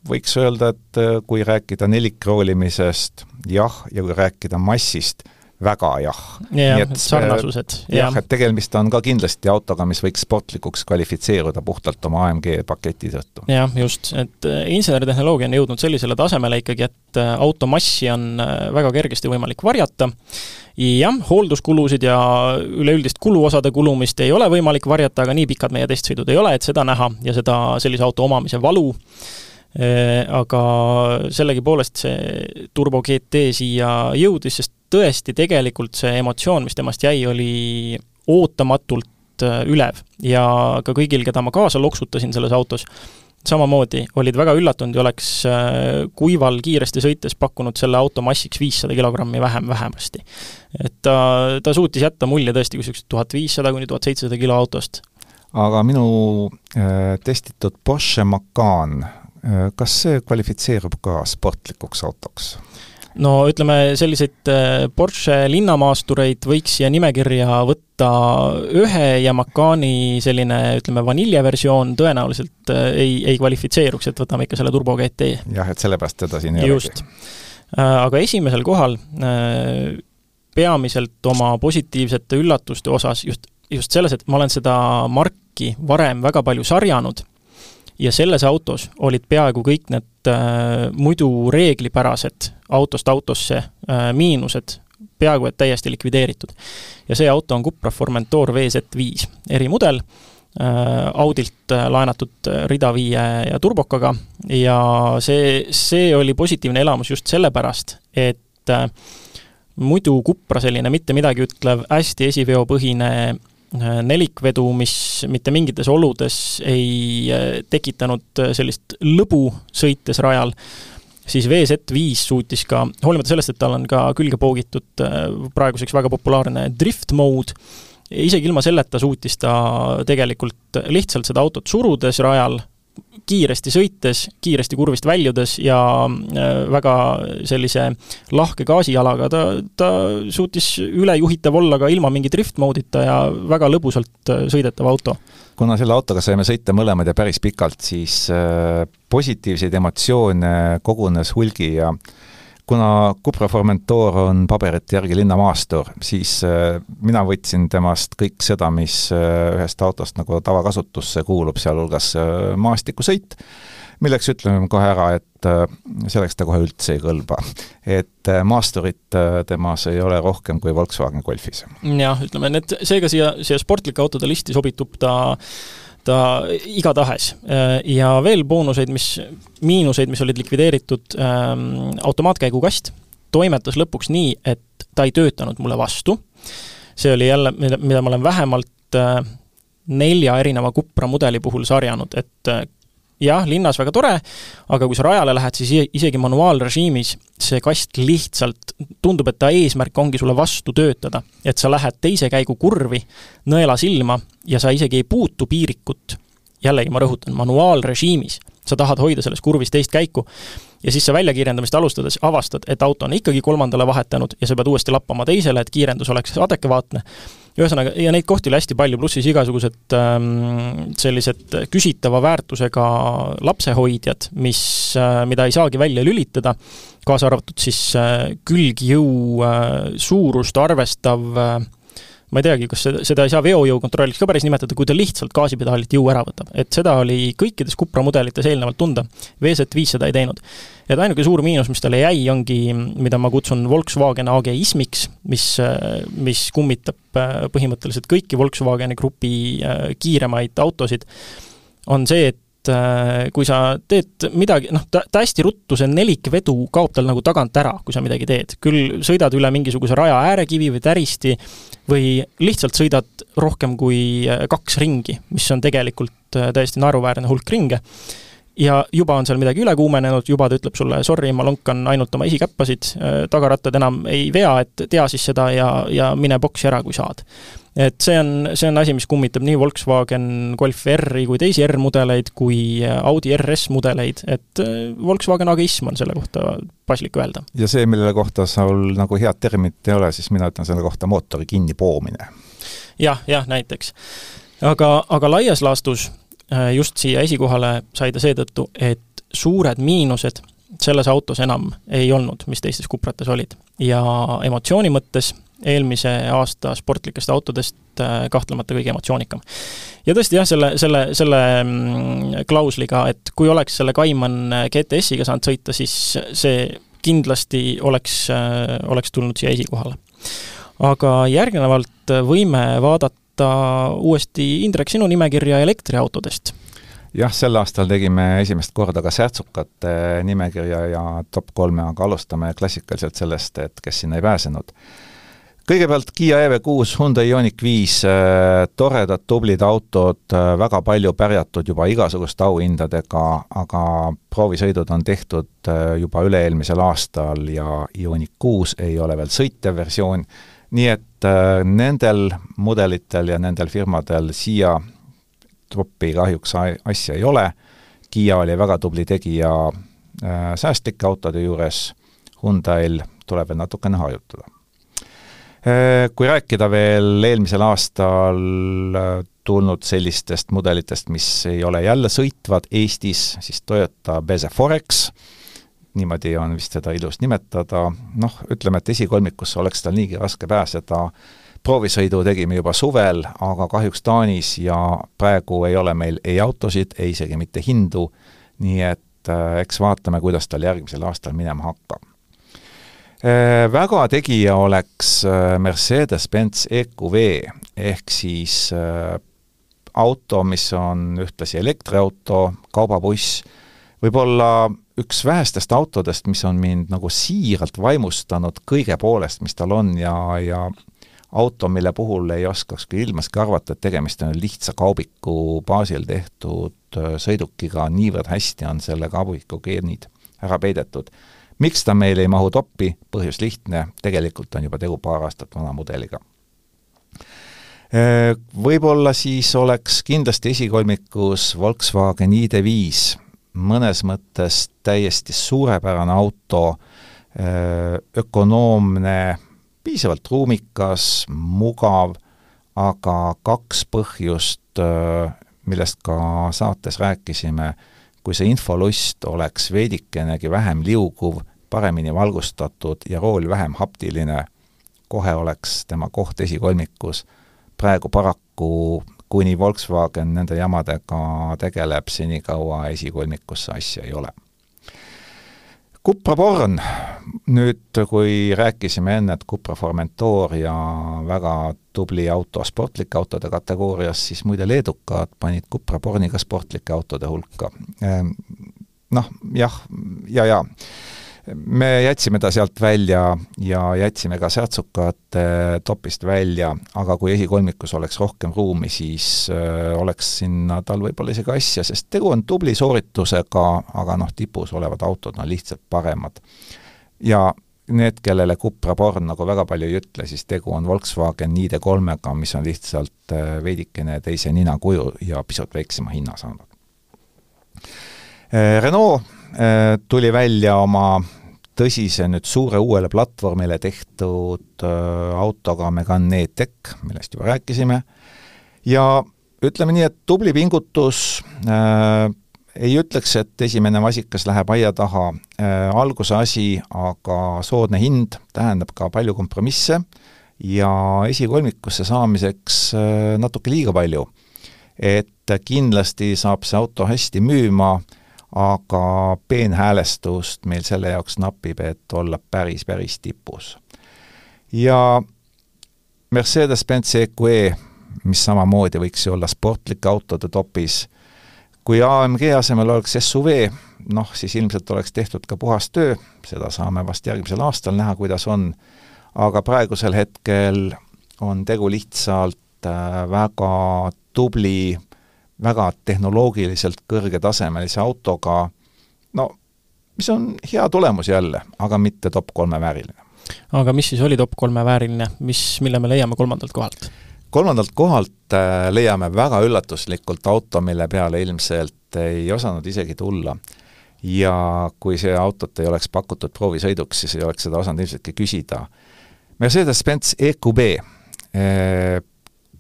võiks öelda, et kui rääkida nelikroolimisest, jah, ja kui rääkida massist, väga jah. jah, et sarnasused. jah, et tegemist on ka kindlasti autoga, mis võiks sportlikuks kvalifitseeruda puhtalt oma AMG paketi tõttu. jah, just, et äh, inseneritehnoloogia on jõudnud sellisele tasemele ikkagi, et äh, auto massi on äh, väga kergesti võimalik varjata, jah, hoolduskulusid ja üleüldist kuluosade kulumist ei ole võimalik varjata, aga nii pikad meie testsõidud ei ole, et seda näha ja seda sellise auto omamise valu aga sellegipoolest see Turbo GT siia jõudis, sest tõesti tegelikult see emotsioon, mis temast jäi, oli ootamatult äh, ülev ja ka kõigil, keda ma kaasa loksutasin selles autos, samamoodi olid väga üllatunud ja oleks äh, kuival kiiresti sõites pakkunud selle auto massiks viissada kilogrammi vähem vähemasti. et ta, ta suutis jätta mulje tõesti kui niisugusest tuhat viissada kuni tuhat seitsesada kilo autost. aga minu äh, testitud Porsche Macan äh,, kas see kvalifitseerub ka sportlikuks autoks? no ütleme, selliseid äh, Porsche linnamaastureid võiks siia nimekirja võtta ühe ja Macani selline, ütleme, vaniljeversioon tõenäoliselt äh, ei, ei kvalifitseeruks, et võtame ikka selle Turbo GT. jah, et sellepärast teda siin ei olegi. just. Äh, aga esimesel kohal peamiselt oma positiivsete üllatuste osas just, just selles, et ma olen seda marki varem väga palju sarjanud ja selles autos olid peaaegu kõik need äh, muidu reeglipärased autost autosse äh, miinused peaaegu et täiesti likvideeritud. ja see auto on Cupra Formentor VZ5 erimudel äh,, Audilt äh, laenatud äh, rida viie ja turbokaga ja see, see oli positiivne elamus just sellepärast, et äh, muidu Cupra selline mitte midagi ütlev, hästi esiveopõhine Äh, nelikvedu, mis mitte mingites oludes ei äh, tekitanud äh, sellist lõbu sõites rajal, siis VZ5 suutis ka, hoolimata sellest, et tal on ka külge poogitud praeguseks väga populaarne drift mode, isegi ilma selleta suutis ta tegelikult lihtsalt seda autot surudes rajal kiiresti sõites, kiiresti kurvist väljudes ja äh, väga sellise lahke gaasijalaga ta, ta suutis ülejuhitav olla ka ilma mingi drift mode'ita ja väga lõbusalt äh, sõidetav auto. kuna selle autoga saime sõita mõlemad ja päris pikalt, siis äh, positiivseid emotsioone kogunes hulgi ja kuna Cupra Formentor on paberite järgi linnamaastur, siis äh, mina võtsin temast kõik seda, mis äh, ühest autost nagu tavakasutusse kuulub, sealhulgas äh, maastikusõit, milleks ütleme kohe ära, et selleks ta kohe üldse ei kõlba. et maasturit temas ei ole rohkem kui Volkswagen Golfis. jah, ütleme, need, seega siia, siia sportlike autode listi sobitub ta ta igatahes. ja veel boonuseid, mis, miinuseid, mis olid likvideeritud, ähm, automaatkäigukast toimetas lõpuks nii, et ta ei töötanud mulle vastu, see oli jälle, mida, mida ma olen vähemalt äh, nelja erineva Cupra mudeli puhul sarjanud, et äh, jah, linnas väga tore, aga kui sa rajale lähed, siis isegi manuaalrežiimis see kast lihtsalt, tundub, et ta eesmärk ongi sulle vastu töötada. et sa lähed teise käigu kurvi nõela silma ja sa isegi ei puutu piirikut, jällegi ma rõhutan, manuaalrežiimis, sa tahad hoida selles kurvis teist käiku, ja siis sa väljakirjendamist alustades avastad, et auto on ikkagi kolmandale vahetanud ja sa pead uuesti lappama teisele, et kiirendus oleks adekvaatne ühesõnaga, ja neid kohti oli hästi palju, pluss siis igasugused ähm, sellised küsitava väärtusega lapsehoidjad, mis äh,, mida ei saagi välja lülitada, kaasa arvatud siis äh, külgjõu äh, suurust arvestav äh, ma ei teagi, kas seda, seda ei saa veojõu kontrolliks ka päris nimetada, kui ta lihtsalt gaasipedaalilt jõu ära võtab. et seda oli kõikides Cupra mudelites eelnevalt tunda, VZ5 seda ei teinud. ja ainuke suur miinus, mis talle jäi, ongi, mida ma kutsun Volkswagen AG-ismiks, mis, mis kummitab äh, põhimõtteliselt kõiki Volkswageni grupi äh, kiiremaid autosid, on see, et äh, kui sa teed midagi, noh, ta, ta hästi ruttu, see nelikvedu kaob tal nagu tagant ära, kui sa midagi teed. küll sõidad üle mingisuguse raja äärekivi või täristi, või lihtsalt sõidad rohkem kui kaks ringi, mis on tegelikult täiesti naeruväärne hulk ringe ja juba on seal midagi üle kuumenenud, juba ta ütleb sulle sorry, ma lonkan ainult oma esikäppasid, tagarattad enam ei vea, et tea siis seda ja, ja mine boksi ära, kui saad. et see on, see on asi, mis kummitab nii Volkswagen Golf R-i kui teisi R-mudeleid, kui Audi RS mudeleid, et äh, Volkswagen ageism on selle kohta paslik öelda. ja see, mille kohta sul nagu head terminit ei ole, siis mina ütlen selle kohta mootori kinnipoomine ja,. jah, jah, näiteks. aga, aga laias laastus Äh, just siia esikohale sai ta seetõttu, et suured miinused selles autos enam ei olnud, mis teistes Cuprates olid. ja emotsiooni mõttes eelmise aasta sportlikest autodest äh, kahtlemata kõige emotsioonikam. ja tõesti jah, selle, selle, selle mm, klausliga, et kui oleks selle Cayman GTS-iga saanud sõita, siis see kindlasti oleks, äh, oleks tulnud siia esikohale. aga järgnevalt võime vaadata võtta uuesti, Indrek, sinu nimekirja elektriautodest? jah, sel aastal tegime esimest korda ka särtsukate nimekirja ja top kolme, aga alustame klassikaliselt sellest, et kes sinna ei pääsenud. kõigepealt Kiia EV6, Hyundai Ioniq viis, äh, toredad, tublid autod, äh, väga palju pärjatud juba igasuguste auhindadega, aga proovisõidud on tehtud juba üle-eelmisel aastal ja Ioniq kuus ei ole veel sõitev versioon nii et äh, nendel mudelitel ja nendel firmadel siia troppi kahjuks asja ei ole, Kiia oli väga tubli tegija äh, säästlike autode juures, Hyundai'l tuleb veel natukene harjutada. Äh, kui rääkida veel eelmisel aastal tulnud sellistest mudelitest, mis ei ole jälle sõitvad Eestis, siis Toyota BZ Forex, niimoodi on vist seda ilus nimetada, noh, ütleme, et esikolmikusse oleks tal niigi raske pääseda, proovisõidu tegime juba suvel, aga kahjuks Taanis ja praegu ei ole meil ei autosid, ei isegi mitte hindu, nii et äh, eks vaatame, kuidas tal järgmisel aastal minema hakkab. Äh,. Väga tegija oleks äh, Mercedes-Benz EQV ehk siis äh, auto, mis on ühtlasi elektriauto, kaubabuss, võib-olla üks vähestest autodest, mis on mind nagu siiralt vaimustanud kõige poolest, mis tal on ja, ja auto, mille puhul ei oskakski ilmaski arvata, et tegemist on lihtsa kaubiku baasil tehtud äh, sõidukiga, niivõrd hästi on selle kaubiku geenid ära peidetud. miks ta meil ei mahu toppi, põhjus lihtne, tegelikult on juba tegu paar aastat vana mudeliga. Äh, võib-olla siis oleks kindlasti esikolmikus Volkswagen ID5, mõnes mõttes täiesti suurepärane auto, ökonoomne, piisavalt ruumikas, mugav, aga kaks põhjust, millest ka saates rääkisime, kui see infolust oleks veidikenegi vähem liuguv, paremini valgustatud ja rool vähem haptiline, kohe oleks tema koht esikolmikus. praegu paraku kuni Volkswagen nende jamadega tegeleb, senikaua esikolmikusse asja ei ole. Cupra Born, nüüd kui rääkisime enne, et Cupra Formentoria väga tubli auto sportlike autode kategoorias, siis muide leedukad panid Cupra Borni ka sportlike autode hulka. Ehm, noh, jah, ja, ja, ja me jätsime ta sealt välja ja jätsime ka särtsukate topist välja, aga kui esikolmikus oleks rohkem ruumi, siis äh, oleks sinna tal võib-olla isegi asja, sest tegu on tubli sooritusega, aga noh, tipus olevad autod on lihtsalt paremad. ja need, kellele Cupra Born nagu väga palju ei ütle, siis tegu on Volkswagen ID3-ga, mis on lihtsalt äh, veidikene teise ninakuju ja pisut väiksema hinna saanud. Äh, Renault tuli välja oma tõsise nüüd suure uuele platvormile tehtud äh, autoga Megane E-Tech, millest juba rääkisime, ja ütleme nii, et tubli pingutus äh,, ei ütleks, et esimene vasikas läheb aia taha äh,, alguse asi, aga soodne hind tähendab ka palju kompromisse ja esikolmikusse saamiseks äh, natuke liiga palju. et kindlasti saab see auto hästi müüma äh,, aga peenhäälestust meil selle jaoks napib, et olla päris, päris tipus. ja Mercedes-Benz EQE, mis samamoodi võiks ju olla sportlike autode topis, kui AMG asemel oleks SUV, noh, siis ilmselt oleks tehtud ka puhas töö, seda saame vast järgmisel aastal näha, kuidas on, aga praegusel hetkel on tegu lihtsalt väga tubli, väga tehnoloogiliselt kõrgetasemelise autoga, no mis on hea tulemus jälle, aga mitte top kolme vääriline. aga mis siis oli top kolme vääriline, mis, mille me leiame kolmandalt kohalt? kolmandalt kohalt äh, leiame väga üllatuslikult auto, mille peale ilmselt ei osanud isegi tulla. ja kui see autot ei oleks pakutud proovisõiduks, siis ei oleks seda osanud ilmseltki küsida. Mercedes-Benz EQB äh,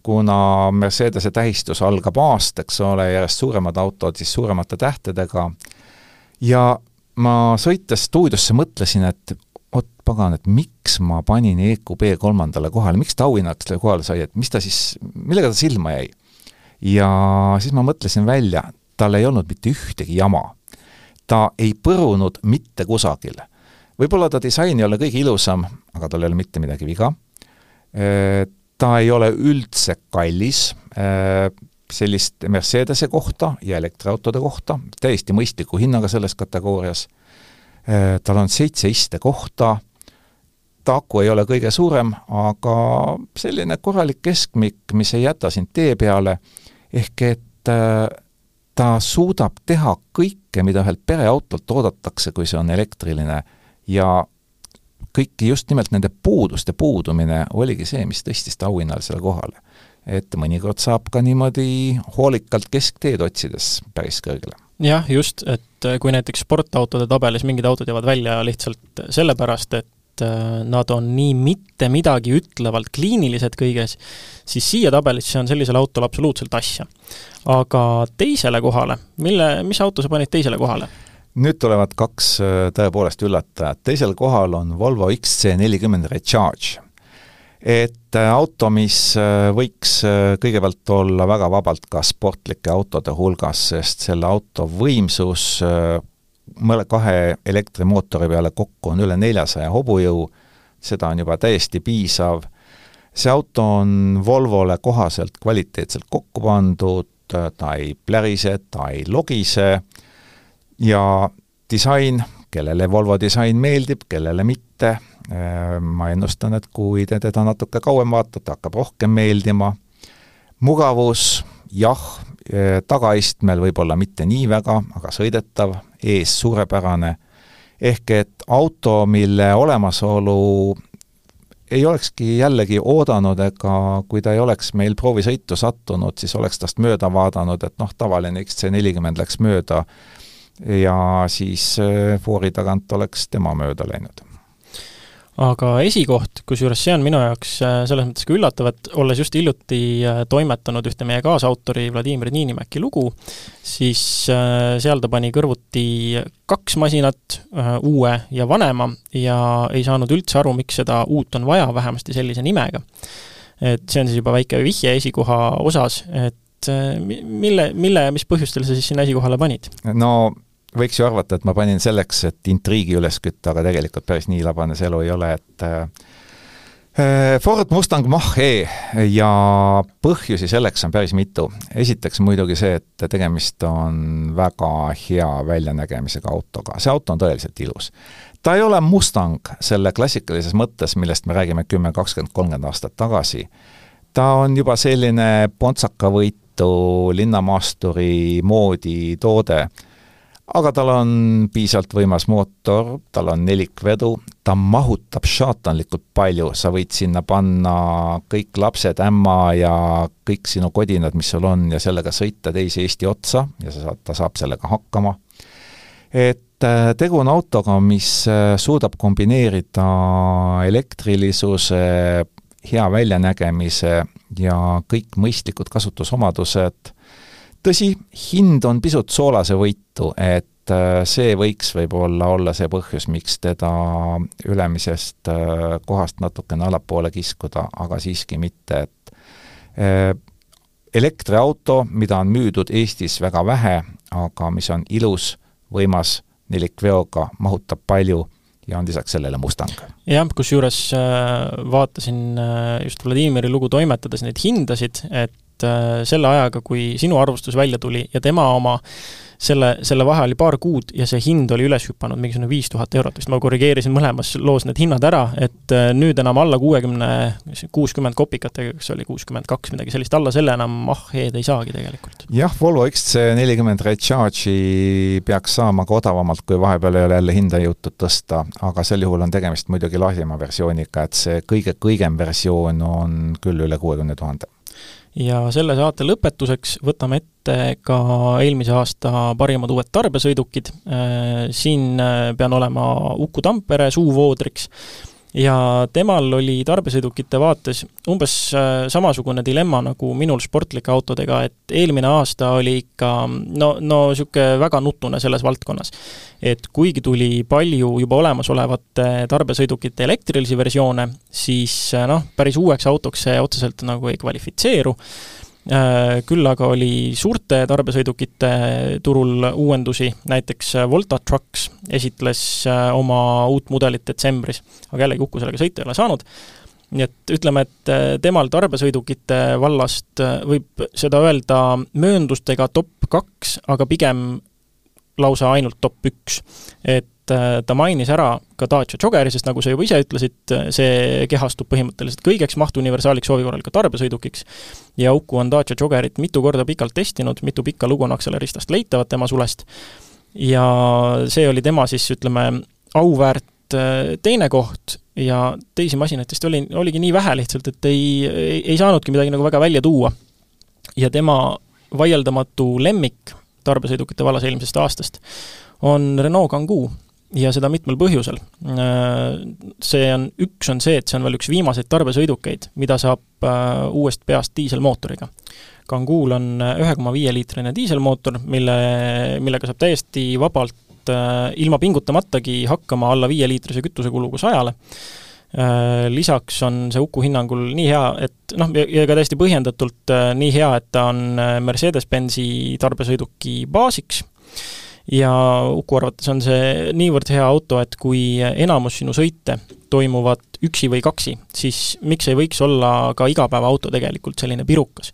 kuna Mercedese tähistus algab aast, eks ole, järjest suuremad autod siis suuremate tähtedega, ja ma sõites stuudiosse mõtlesin, et vot pagan, et miks ma panin EQB kolmandale kohale, miks ta auhinnaks kohale sai, et mis ta siis, millega ta silma jäi? ja siis ma mõtlesin välja, tal ei olnud mitte ühtegi jama. ta ei põrunud mitte kusagil. võib-olla ta disain ei ole kõige ilusam, aga tal ei ole mitte midagi viga ta ei ole üldse kallis, äh, sellist Mercedese kohta ja elektriautode kohta, täiesti mõistliku hinnaga selles kategoorias, äh, tal on seitse istekohta, ta aku ei ole kõige suurem, aga selline korralik keskmik, mis ei jäta sind tee peale, ehk et äh, ta suudab teha kõike, mida ühelt pereautolt oodatakse, kui see on elektriline, ja kõiki just nimelt nende puuduste puudumine oligi see, mis tõstis ta auhinnalisele kohale. et mõnikord saab ka niimoodi hoolikalt keskteed otsides päris kõrgele. jah, just, et kui näiteks sportautode tabelis mingid autod jäävad välja lihtsalt sellepärast, et äh, nad on nii mitte midagi ütlevalt kliinilised kõiges, siis siia tabelisse on sellisel autol absoluutselt asja. aga teisele kohale, mille, mis auto sa panid teisele kohale? Nüüd tulevad kaks äh, tõepoolest üllatajat, teisel kohal on Volvo XC40 Recharge. et äh, auto, mis äh, võiks kõigepealt olla väga vabalt ka sportlike autode hulgas, sest selle auto võimsus mõle kahe elektrimootori peale kokku on üle neljasaja hobujõu, seda on juba täiesti piisav, see auto on Volvole kohaselt kvaliteetselt kokku pandud, ta ei plärise, ta ei logise, ja disain, kellele Volvo disain meeldib, kellele mitte, äh, ma ennustan, et kui te teda natuke kauem vaatate, hakkab rohkem meeldima, mugavus, jah, äh, tagaistmel võib-olla mitte nii väga, aga sõidetav, ees suurepärane, ehk et auto, mille olemasolu ei olekski jällegi oodanud, ega kui ta ei oleks meil proovisõitu sattunud, siis oleks tast mööda vaadanud, et noh, tavaline XC40 läks mööda ja siis äh, foori tagant oleks tema mööda läinud aga esikoht, kusjuures see on minu jaoks äh, selles mõttes ka üllatav, et olles just hiljuti äh, toimetanud ühte meie kaasautori Vladimir Niinimäki lugu, siis seal ta pani kõrvuti kaks masinat, uue ja vanema, ja ei saanud üldse aru, miks seda uut on vaja, vähemasti sellise nimega. et see on siis juba väike vihje esikoha osas, et mille, mille, mis põhjustel sa siis sinna esikohale panid? no võiks ju arvata, et ma panin selleks, et intriigi üles kütta, aga tegelikult päris nii labane see elu ei ole, et äh, Ford Mustang Mach-E ja põhjusi selleks on päris mitu. esiteks muidugi see, et tegemist on väga hea väljanägemisega autoga, see auto on tõeliselt ilus. ta ei ole Mustang selle klassikalises mõttes, millest me räägime kümme, kakskümmend, kolmkümmend aastat tagasi. ta on juba selline pontsakavõitu linnamaasturi moodi toode aga tal on piisavalt võimas mootor, tal on nelikvedu, ta mahutab šaatanlikult palju, sa võid sinna panna kõik lapsed, ämma ja kõik sinu kodinad, mis sul on, ja sellega sõita teise Eesti otsa ja sa saad, ta saab sellega hakkama. et äh, tegu on autoga, mis äh, suudab kombineerida elektrilisuse, hea väljanägemise ja kõik mõistlikud kasutusomadused. Tõsi, hind on pisut soolasevõitu, et äh, see võiks võib-olla olla see põhjus, miks teda ülemisest äh, kohast natukene allapoole kiskuda, aga siiski mitte, et äh, elektriauto, mida on müüdud Eestis väga vähe, aga mis on ilus, võimas, nelikveoga, mahutab palju ja on lisaks sellele Mustang. jah, kusjuures vaatasin just Vladimiri lugu toimetades neid hindasid, et et selle ajaga, kui sinu arvustus välja tuli ja tema oma selle, selle vahe oli paar kuud ja see hind oli üles hüpanud mingisugune viis tuhat eurot vist, ma korrigeerisin mõlemas loos need hinnad ära, et äh, nüüd enam alla kuuekümne, kuuskümmend kopikatega, kas oli kuuskümmend kaks, midagi sellist, alla selle enam ah-heed ei saagi tegelikult. jah, Volvo XC40 Recharge'i peaks saama ka odavamalt, kui vahepeal ei ole jälle hinda jõutud tõsta, aga sel juhul on tegemist muidugi lahjema versiooniga, et see kõige kõigem versioon on küll üle kuuekümne tuhande ja selle saate lõpetuseks võtame ette ka eelmise aasta parimad uued tarbesõidukid, äh, siin äh, pean olema Uku Tampere suuvoodriks ja temal oli tarbesõidukite vaates umbes äh, samasugune dilemma nagu minul sportlike autodega, et eelmine aasta oli ikka no, no niisugune väga nutune selles valdkonnas. et kuigi tuli palju juba olemasolevate tarbesõidukite elektrilisi versioone, siis äh, noh, päris uueks autoks see otseselt nagu ei kvalifitseeru küll aga oli suurte tarbesõidukite turul uuendusi, näiteks äh, Volta Trucks esitles äh, oma uut mudelit detsembris, aga jällegi Uku sellega sõita ei ole saanud, nii et ütleme, et temal tarbesõidukite vallast võib seda öelda mööndustega top kaks, aga pigem lausa ainult top üks. et Äh, ta mainis ära ka Dacia Joggeri, sest nagu sa juba ise ütlesid, see kehastub põhimõtteliselt kõigeks mahtuniversaaliks, soovi korral ka tarbesõidukiks, ja Uku on Dacia Joggerit mitu korda pikalt testinud, mitu pikka lugu on Acceleristast leitavad tema sulest, ja see oli tema siis, ütleme, auväärt äh, teine koht ja teisi masinaid vist oli, oligi nii vähe lihtsalt, et ei, ei, ei saanudki midagi nagu väga välja tuua. ja tema vaieldamatu lemmik tarbesõidukite vallas eelmisest aastast on Renault Kangoo ja seda mitmel põhjusel. See on, üks on see, et see on veel üks viimaseid tarbesõidukeid, mida saab äh, uuest peast diiselmootoriga. Kanguul on ühe koma viie liitrine diiselmootor, mille, millega saab täiesti vabalt äh, ilma pingutamatagi hakkama alla viieliitrise kütusekuluga sajale. Äh, lisaks on see Uku hinnangul nii hea, et noh, ja ka täiesti põhjendatult nii hea, et ta on Mercedes-Benzi tarbesõiduki baasiks ja Uku arvates on see niivõrd hea auto, et kui enamus sinu sõite toimuvad üksi või kaksi, siis miks ei võiks olla ka igapäevaauto tegelikult selline pirukas.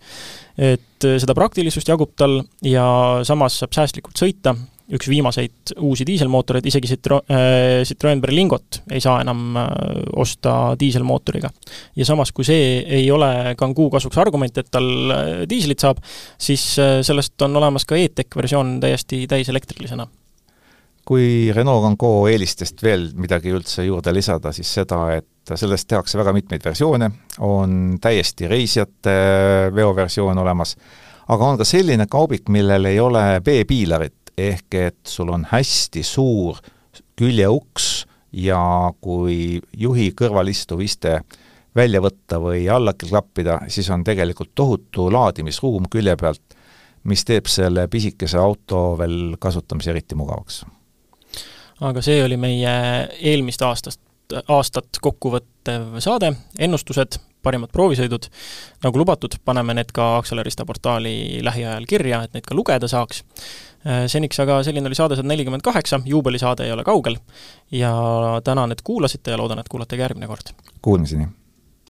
et seda praktilisust jagub tal ja samas saab säästlikult sõita, üks viimaseid uusi diiselmootoreid, isegi Citro-, äh, Citroen Berlingot ei saa enam äh, osta diiselmootoriga. ja samas, kui see ei ole Kangoo kasuks argument, et tal äh, diislit saab, siis sellest on olemas ka e-tech versioon täiesti täiselektrilisena. Kui Renault Kangoo eelistest veel midagi üldse juurde lisada, siis seda, et sellest tehakse väga mitmeid versioone, on täiesti reisijate veoversioon olemas, aga on ka selline kaubik, millel ei ole B-piilarit, ehk et sul on hästi suur küljeuks ja kui juhi kõrval istuv iste välja võtta või alla klappida, siis on tegelikult tohutu laadimisruum külje pealt, mis teeb selle pisikese auto veel kasutamise eriti mugavaks. aga see oli meie eelmist aastast, aastat kokkuvõttev saade, ennustused, parimad proovisõidud, nagu lubatud, paneme need ka Accelerista portaali lähiajal kirja, et neid ka lugeda saaks seniks aga selline oli saade sada nelikümmend kaheksa, juubelisaade ei ole kaugel ja tänan, et kuulasite ja loodan, et kuulate ka järgmine kord. Kuulmiseni!